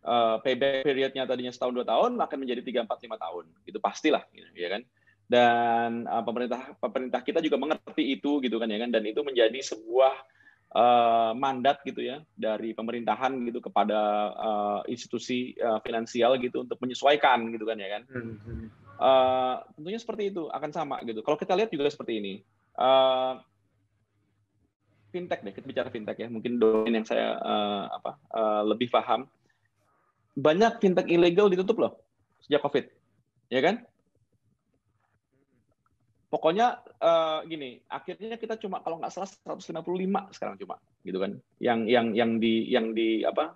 uh, payback periodnya tadinya setahun dua tahun akan menjadi tiga empat lima tahun. Itu pastilah gitu, ya kan dan uh, pemerintah pemerintah kita juga mengerti itu gitu kan ya kan. Dan itu menjadi sebuah uh, mandat gitu ya dari pemerintahan gitu kepada uh, institusi uh, finansial gitu untuk menyesuaikan gitu kan ya kan. Uh, tentunya seperti itu akan sama gitu. Kalau kita lihat juga seperti ini uh, fintech deh kita bicara fintech ya. Mungkin domain yang saya uh, apa uh, lebih paham. Banyak fintech ilegal ditutup loh sejak covid ya kan pokoknya uh, gini, akhirnya kita cuma kalau nggak salah 155 sekarang cuma, gitu kan, yang yang yang di yang di apa,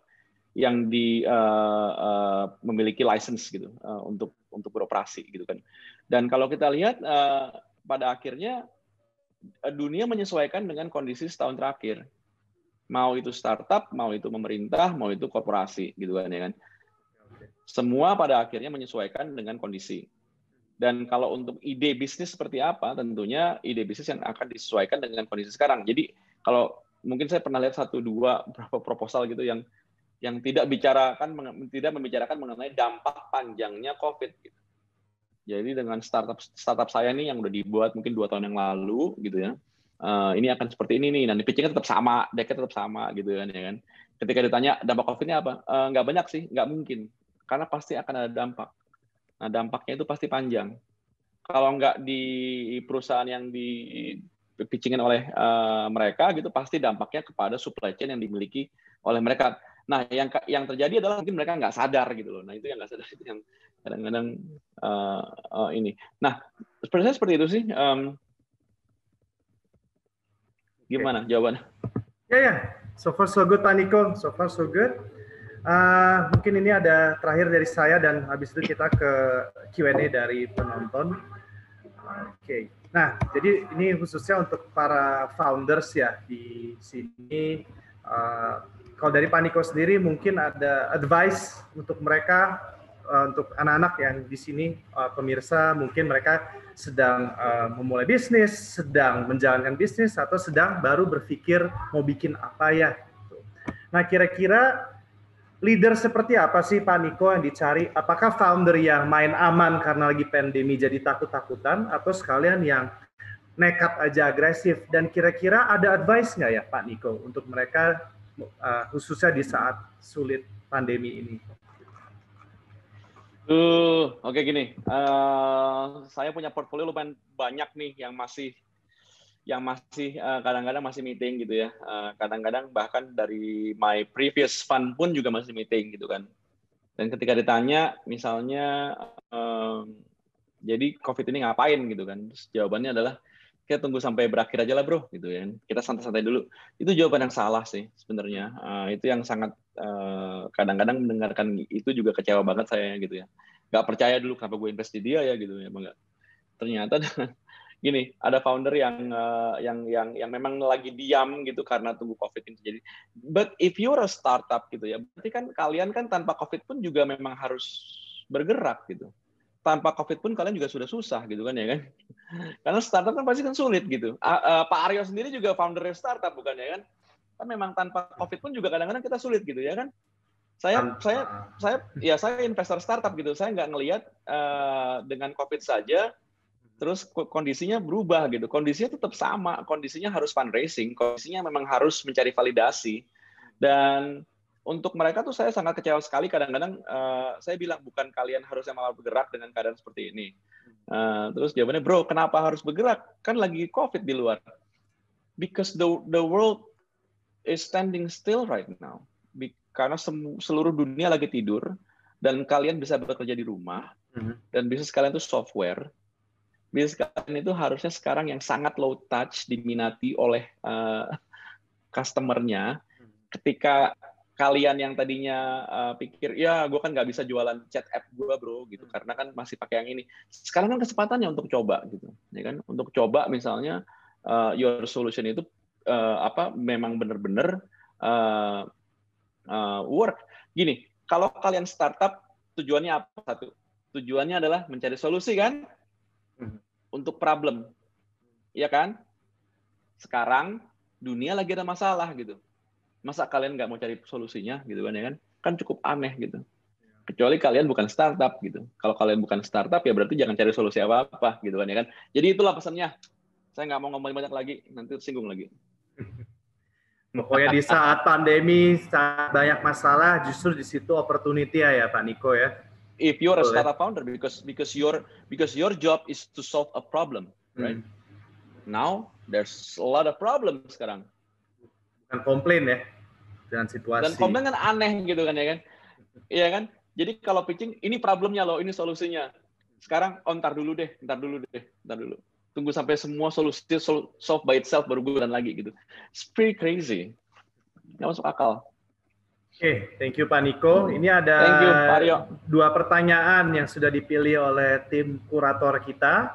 yang di uh, uh, memiliki license gitu uh, untuk untuk beroperasi gitu kan. Dan kalau kita lihat uh, pada akhirnya dunia menyesuaikan dengan kondisi setahun terakhir. Mau itu startup, mau itu pemerintah, mau itu korporasi gitu kan ya kan. Semua pada akhirnya menyesuaikan dengan kondisi. Dan kalau untuk ide bisnis seperti apa, tentunya ide bisnis yang akan disesuaikan dengan kondisi sekarang. Jadi kalau mungkin saya pernah lihat satu dua beberapa proposal gitu yang yang tidak bicarakan tidak membicarakan mengenai dampak panjangnya COVID. Gitu. Jadi dengan startup startup saya nih yang udah dibuat mungkin dua tahun yang lalu gitu ya, uh, ini akan seperti ini nih, dan pitchingnya tetap sama, decknya tetap sama gitu kan ya kan. Ketika ditanya dampak COVID-nya apa, uh, nggak banyak sih, nggak mungkin karena pasti akan ada dampak. Nah, dampaknya itu pasti panjang. Kalau nggak di perusahaan yang di pitchingin oleh uh, mereka gitu, pasti dampaknya kepada supply chain yang dimiliki oleh mereka. Nah, yang yang terjadi adalah mungkin mereka nggak sadar gitu loh. Nah, itu yang nggak sadar itu yang kadang-kadang uh, uh, ini. Nah, sepertinya seperti itu sih. Um, gimana okay. jawabannya? Ya yeah, ya, yeah. so far so good Pak Niko, so far so good. Uh, mungkin ini ada terakhir dari saya dan habis itu kita ke Q&A dari penonton. Oke. Okay. Nah, jadi ini khususnya untuk para founders ya di sini. Uh, kalau dari Paniko sendiri mungkin ada advice untuk mereka uh, untuk anak-anak yang di sini uh, pemirsa mungkin mereka sedang uh, memulai bisnis, sedang menjalankan bisnis atau sedang baru berpikir mau bikin apa ya. Nah, kira-kira leader seperti apa sih Pak Niko yang dicari? Apakah founder yang main aman karena lagi pandemi jadi takut-takutan atau sekalian yang nekat aja agresif? Dan kira-kira ada advice nggak ya Pak Niko untuk mereka uh, khususnya di saat sulit pandemi ini? Uh, oke okay, gini, uh, saya punya portfolio lumayan banyak nih yang masih yang masih eh, kadang-kadang uh, masih meeting gitu ya. Eh, kadang-kadang uh, bahkan dari my previous fund pun juga masih meeting gitu kan. Dan ketika ditanya misalnya um, jadi COVID ini ngapain gitu kan. Terus jawabannya adalah kita tunggu sampai berakhir aja lah bro gitu ya. Kita santai-santai dulu. Itu jawaban yang salah sih sebenarnya. Uh, itu yang sangat kadang-kadang uh, mendengarkan itu juga kecewa banget saya gitu ya. Gak percaya dulu kenapa gue invest di dia ya gitu ya. Ternyata gini, ada founder yang uh, yang yang yang memang lagi diam gitu karena tunggu COVID ini terjadi. But if you're a startup gitu ya, berarti kan kalian kan tanpa COVID pun juga memang harus bergerak gitu. Tanpa COVID pun kalian juga sudah susah gitu kan ya kan? Karena startup kan pasti kan sulit gitu. Uh, uh, Pak Aryo sendiri juga founder startup bukan ya kan? Kan memang tanpa COVID pun juga kadang-kadang kita sulit gitu ya kan? Saya saya saya ya saya investor startup gitu. Saya nggak ngelihat uh, dengan COVID saja terus kondisinya berubah gitu. Kondisinya tetap sama, kondisinya harus fundraising, kondisinya memang harus mencari validasi. Dan untuk mereka tuh saya sangat kecewa sekali kadang-kadang uh, saya bilang bukan kalian harusnya malah bergerak dengan keadaan seperti ini. Uh, terus jawabannya, bro, kenapa harus bergerak? Kan lagi COVID di luar. Because the the world is standing still right now. Be karena seluruh dunia lagi tidur dan kalian bisa bekerja di rumah mm-hmm. dan bisnis kalian tuh software bisnis kalian itu harusnya sekarang yang sangat low touch diminati oleh uh, customernya. Ketika kalian yang tadinya uh, pikir ya gue kan nggak bisa jualan chat app gue bro gitu. Hmm. karena kan masih pakai yang ini. Sekarang kan kesempatannya untuk coba gitu. Ya kan? Untuk coba misalnya uh, your solution itu uh, apa memang benar-benar uh, uh, work. Gini kalau kalian startup tujuannya apa? Satu tujuannya adalah mencari solusi kan untuk problem. Iya kan? Sekarang dunia lagi ada masalah gitu. Masa kalian nggak mau cari solusinya gitu kan ya kan? Kan cukup aneh gitu. Kecuali kalian bukan startup gitu. Kalau kalian bukan startup ya berarti jangan cari solusi apa-apa gitu kan ya kan. Jadi itulah pesannya. Saya nggak mau ngomong banyak lagi, nanti tersinggung lagi. Pokoknya di saat pandemi, saat banyak masalah, justru di situ opportunity ya, ya Pak Niko ya if you're a startup founder because because your because your job is to solve a problem hmm. right? Now there's a lot of problem sekarang. Bukan komplain ya dengan situasi. Dan komplain kan aneh gitu kan ya kan? Iya kan? Jadi kalau pitching ini problemnya loh ini solusinya. Sekarang oh ntar dulu deh ntar dulu deh ntar dulu. Tunggu sampai semua solusi solve by itself baru bulan lagi gitu. It's pretty crazy. Nggak masuk akal Oke, okay, thank you Pak Niko. Ini ada you, dua pertanyaan yang sudah dipilih oleh tim kurator kita.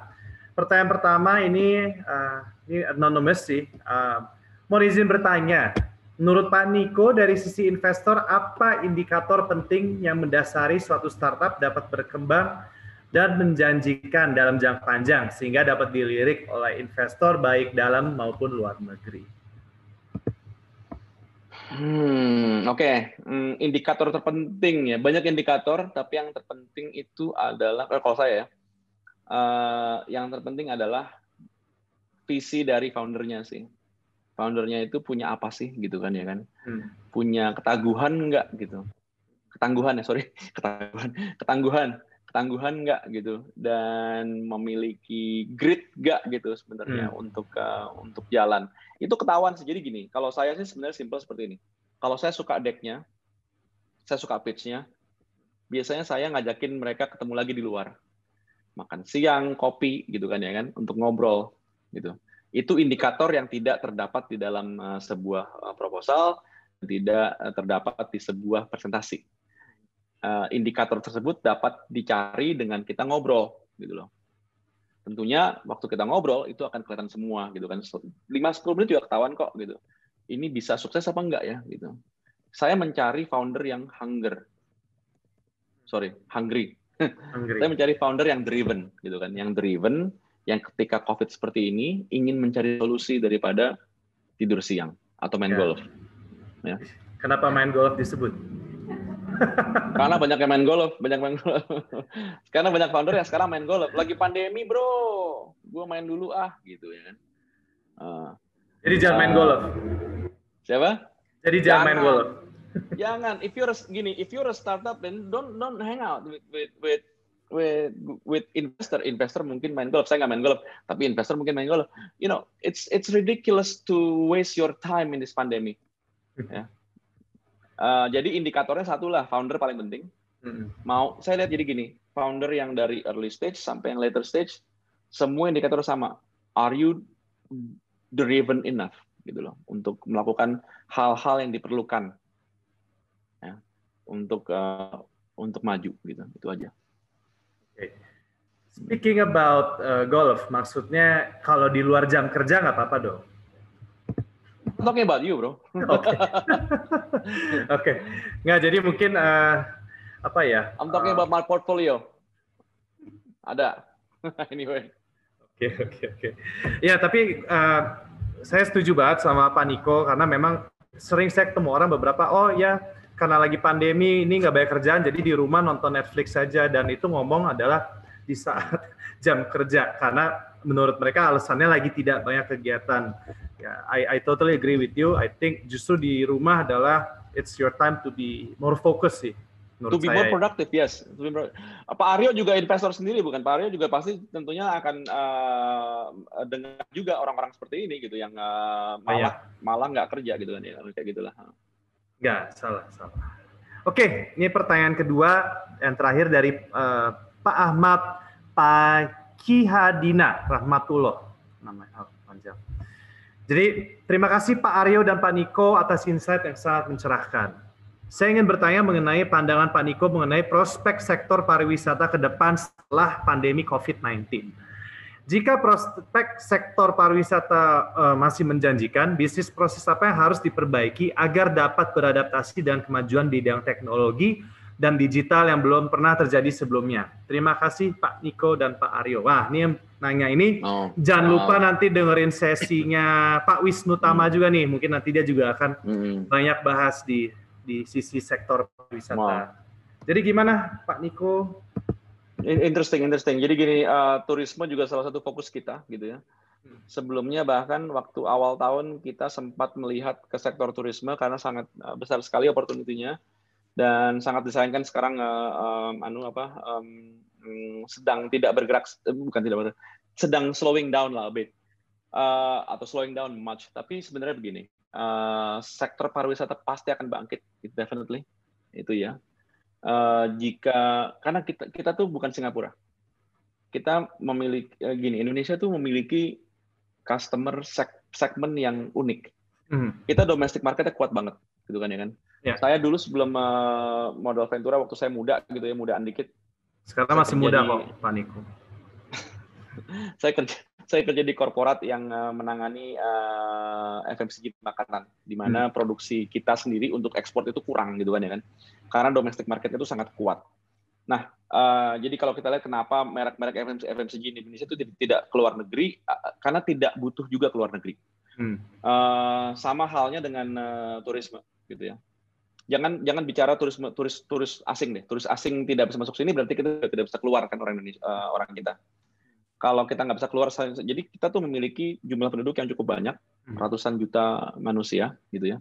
Pertanyaan pertama ini uh, ini anonymous sih. Uh, mau izin bertanya, Menurut Pak Niko, dari sisi investor, apa indikator penting yang mendasari suatu startup dapat berkembang dan menjanjikan dalam jangka panjang sehingga dapat dilirik oleh investor baik dalam maupun luar negeri? Hmm, oke. Okay. Hmm, indikator terpenting ya. Banyak indikator, tapi yang terpenting itu adalah eh, kalau saya ya, uh, yang terpenting adalah visi dari foundernya sih foundernya itu punya apa sih gitu kan ya kan hmm. punya ketangguhan nggak gitu ketangguhan ya sorry ketangguhan ketangguhan ketangguhan nggak gitu dan memiliki grit nggak gitu sebenarnya hmm. untuk uh, untuk jalan. Itu ketahuan sih. Jadi gini kalau saya sih sebenarnya simple seperti ini. Kalau saya suka decknya saya suka pitchnya biasanya saya ngajakin mereka ketemu lagi di luar. Makan siang kopi gitu kan ya kan untuk ngobrol gitu. Itu indikator yang tidak terdapat di dalam uh, sebuah uh, proposal, tidak terdapat di sebuah presentasi. Uh, indikator tersebut dapat dicari dengan kita ngobrol, gitu loh. Tentunya waktu kita ngobrol itu akan kelihatan semua, gitu kan. 5-10 menit juga ketahuan kok, gitu. Ini bisa sukses apa enggak ya, gitu. Saya mencari founder yang hunger, sorry, hungry. hungry. Saya mencari founder yang driven, gitu kan, yang driven yang ketika COVID seperti ini ingin mencari solusi daripada tidur siang atau main ya. golf. Ya. Kenapa main golf disebut? Karena banyak yang main golf, banyak main golf. Karena banyak founder yang sekarang main golf. Lagi pandemi bro, gue main dulu ah, gitu ya kan. Uh, Jadi jangan uh, main golf. Siapa? Jadi jangan, jangan main golf. Jangan. If you're gini, if you're a startup, then don't don't hang out with with with with with investor investor mungkin main golf saya nggak main golf tapi investor mungkin main golf you know it's it's ridiculous to waste your time in this pandemic ya uh, jadi indikatornya satu lah founder paling penting. Mau saya lihat jadi gini founder yang dari early stage sampai yang later stage semua indikator sama. Are you driven enough? Gitu loh untuk melakukan hal-hal yang diperlukan. Ya, untuk uh, untuk maju gitu. Itu aja. Okay. Speaking about uh, golf, maksudnya kalau di luar jam kerja nggak apa-apa dong? I'm talking about you, bro. Oke. Okay. Nggak, jadi mungkin uh, apa ya? I'm talking uh, about my portfolio. Ada. anyway. Oke, okay, oke, okay, oke. Okay. Ya, tapi uh, saya setuju banget sama Pak Niko karena memang sering saya ketemu orang beberapa, oh ya karena lagi pandemi ini nggak banyak kerjaan jadi di rumah nonton Netflix saja dan itu ngomong adalah di saat jam kerja karena menurut mereka alasannya lagi tidak banyak kegiatan. Ya, I, I totally agree with you. I think justru di rumah adalah it's your time to be more focus sih. To be more productive, yes. To be more... Pak Aryo juga investor sendiri bukan? Pak Aryo juga pasti tentunya akan uh, dengar juga orang-orang seperti ini gitu yang uh, malah oh, malah nggak kerja gitu kan ya kayak gitulah. Enggak, salah, salah. Oke, ini pertanyaan kedua yang terakhir dari uh, Pak Ahmad Pakihadina Rahmatullah. Namanya panjang. Jadi terima kasih Pak Aryo dan Pak Niko atas insight yang sangat mencerahkan. Saya ingin bertanya mengenai pandangan Pak Niko mengenai prospek sektor pariwisata ke depan setelah pandemi COVID-19. Jika prospek sektor pariwisata uh, masih menjanjikan, bisnis proses apa yang harus diperbaiki agar dapat beradaptasi dan kemajuan di bidang teknologi dan digital yang belum pernah terjadi sebelumnya. Terima kasih Pak Niko dan Pak Aryo. Wah, ini yang nanya ini oh. jangan lupa oh. nanti dengerin sesinya Pak Wisnu Tama hmm. juga nih. Mungkin nanti dia juga akan hmm. banyak bahas di di sisi sektor pariwisata. Wow. Jadi gimana Pak Niko? Interesting, interesting. Jadi gini, uh, turisme juga salah satu fokus kita, gitu ya. Sebelumnya bahkan waktu awal tahun kita sempat melihat ke sektor turisme karena sangat uh, besar sekali opportunity-nya dan sangat disayangkan sekarang uh, um, anu apa um, sedang tidak bergerak, bukan tidak bergerak, sedang slowing down lah a bit uh, atau slowing down much. Tapi sebenarnya begini, uh, sektor pariwisata pasti akan bangkit, definitely itu ya uh, jika karena kita kita tuh bukan Singapura. Kita memiliki uh, gini, Indonesia tuh memiliki customer seg segmen yang unik. Mm. Kita domestic marketnya kuat banget, gitu kan ya kan. Yeah. Saya dulu sebelum uh, modal Ventura waktu saya muda gitu ya, mudaan dikit. Sekarang masih muda kok, Pak Niko. saya kerja saya kerja di korporat yang uh, menangani uh, FMCG makanan, di mana hmm. produksi kita sendiri untuk ekspor itu kurang gitu kan ya kan, karena domestic market itu sangat kuat. Nah, uh, jadi kalau kita lihat kenapa merek-merek FMCG di Indonesia itu tidak keluar negeri, uh, karena tidak butuh juga keluar negeri. Hmm. Uh, sama halnya dengan uh, turisme, gitu ya. Jangan jangan bicara turis turis turis asing deh. Turis asing tidak bisa masuk sini berarti kita tidak bisa keluar kan orang Indonesia uh, orang kita. Kalau kita nggak bisa keluar jadi kita tuh memiliki jumlah penduduk yang cukup banyak hmm. ratusan juta manusia gitu ya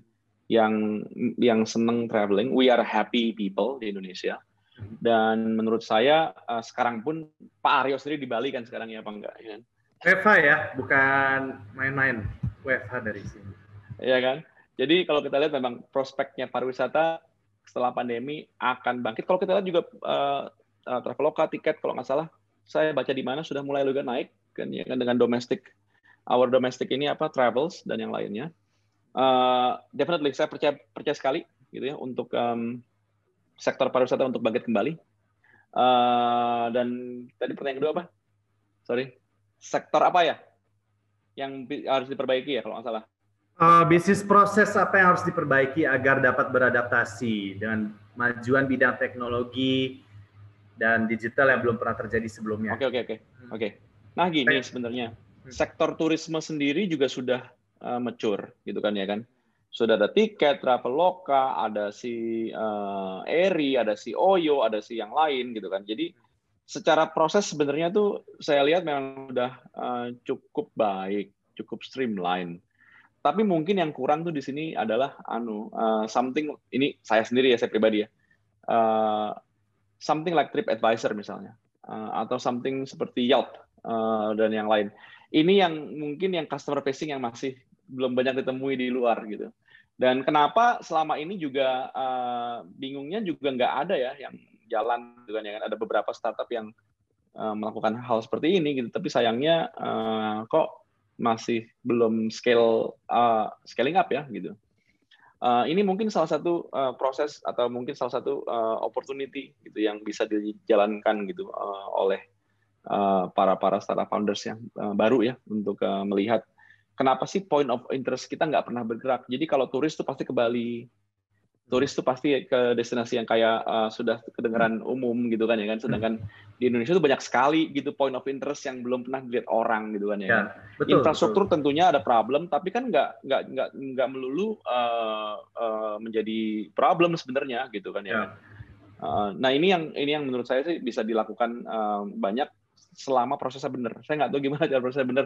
yang yang seneng traveling. We are happy people di Indonesia. Hmm. dan menurut saya uh, sekarang pun Pak Aryo sendiri di Bali kan sekarang ya apa enggak ya WFH ya bukan main-main. WFH dari sini. Ya kan jadi kalau kita lihat memang prospeknya pariwisata setelah pandemi akan bangkit kalau kita lihat juga uh, uh, traveloka tiket kalau nggak salah saya baca di mana sudah mulai juga naik kan ya kan dengan domestik our domestic ini apa travels dan yang lainnya. Uh, definitely saya percaya percaya sekali gitu ya untuk um, sektor pariwisata untuk bangkit kembali. Uh, dan tadi pertanyaan kedua apa? Sorry, sektor apa ya yang harus diperbaiki ya kalau nggak salah? Uh, bisnis proses apa yang harus diperbaiki agar dapat beradaptasi dengan majuan bidang teknologi, dan digital yang belum pernah terjadi sebelumnya. Oke oke oke oke. Nah gini sebenarnya hmm. sektor turisme sendiri juga sudah uh, mature gitu kan ya kan. Sudah ada tiket, Traveloka, ada si uh, Eri, ada si Oyo, ada si yang lain gitu kan. Jadi secara proses sebenarnya tuh saya lihat memang sudah uh, cukup baik, cukup streamline. Tapi mungkin yang kurang tuh di sini adalah anu uh, something ini saya sendiri ya saya pribadi ya. Uh, something like TripAdvisor misalnya, uh, atau something seperti Yelp uh, dan yang lain. Ini yang mungkin yang customer facing yang masih belum banyak ditemui di luar gitu. Dan kenapa selama ini juga uh, bingungnya juga nggak ada ya yang jalan gitu kan ya kan ada beberapa startup yang uh, melakukan hal seperti ini gitu tapi sayangnya uh, kok masih belum scale uh, scaling up ya gitu. Uh, ini mungkin salah satu uh, proses atau mungkin salah satu uh, opportunity gitu yang bisa dijalankan gitu uh, oleh uh, para para startup founders yang uh, baru ya untuk uh, melihat kenapa sih point of interest kita nggak pernah bergerak. Jadi kalau turis tuh pasti ke Bali, turis tuh pasti ke destinasi yang kayak uh, sudah kedengaran umum gitu kan ya kan sedangkan di Indonesia tuh banyak sekali gitu point of interest yang belum pernah dilihat orang gitu kan ya, ya kan betul, infrastruktur betul. tentunya ada problem tapi kan nggak nggak nggak nggak melulu uh, uh, menjadi problem sebenarnya gitu kan ya, ya. Kan? Uh, nah ini yang ini yang menurut saya sih bisa dilakukan uh, banyak selama prosesnya benar saya nggak tahu gimana cara prosesnya benar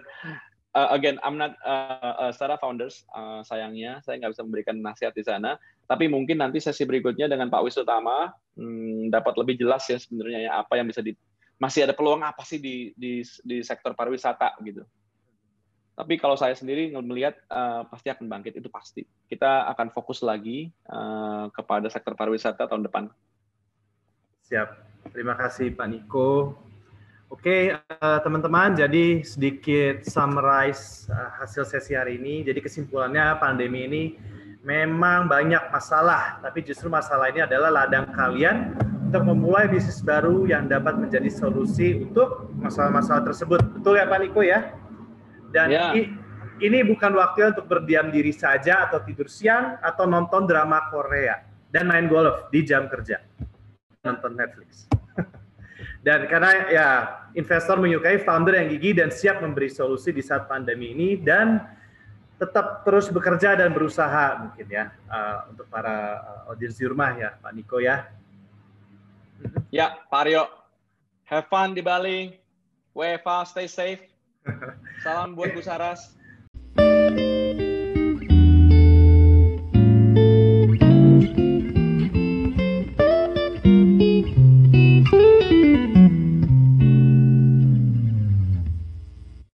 uh, again, I'm not uh, uh, founders. Uh, sayangnya, saya nggak bisa memberikan nasihat di sana. Tapi mungkin nanti sesi berikutnya dengan Pak Wisutama hmm, dapat lebih jelas ya sebenarnya ya apa yang bisa di masih ada peluang apa sih di di, di sektor pariwisata gitu. Tapi kalau saya sendiri melihat uh, pasti akan bangkit itu pasti. Kita akan fokus lagi uh, kepada sektor pariwisata tahun depan. Siap. Terima kasih Pak Niko Oke, uh, teman-teman, jadi sedikit summarize uh, hasil sesi hari ini. Jadi kesimpulannya pandemi ini memang banyak masalah, tapi justru masalah ini adalah ladang kalian untuk memulai bisnis baru yang dapat menjadi solusi untuk masalah-masalah tersebut. Betul ya Pak Niko ya? Dan ya. Ini, ini bukan waktunya untuk berdiam diri saja atau tidur siang atau nonton drama Korea dan main golf di jam kerja. Nonton Netflix. Dan karena ya investor menyukai founder yang gigih dan siap memberi solusi di saat pandemi ini dan tetap terus bekerja dan berusaha mungkin ya uh, untuk para uh, audiens di rumah ya Pak Niko ya. Ya Pak Aryo, have fun di Bali, WFA stay safe. Salam buat Bu Saras.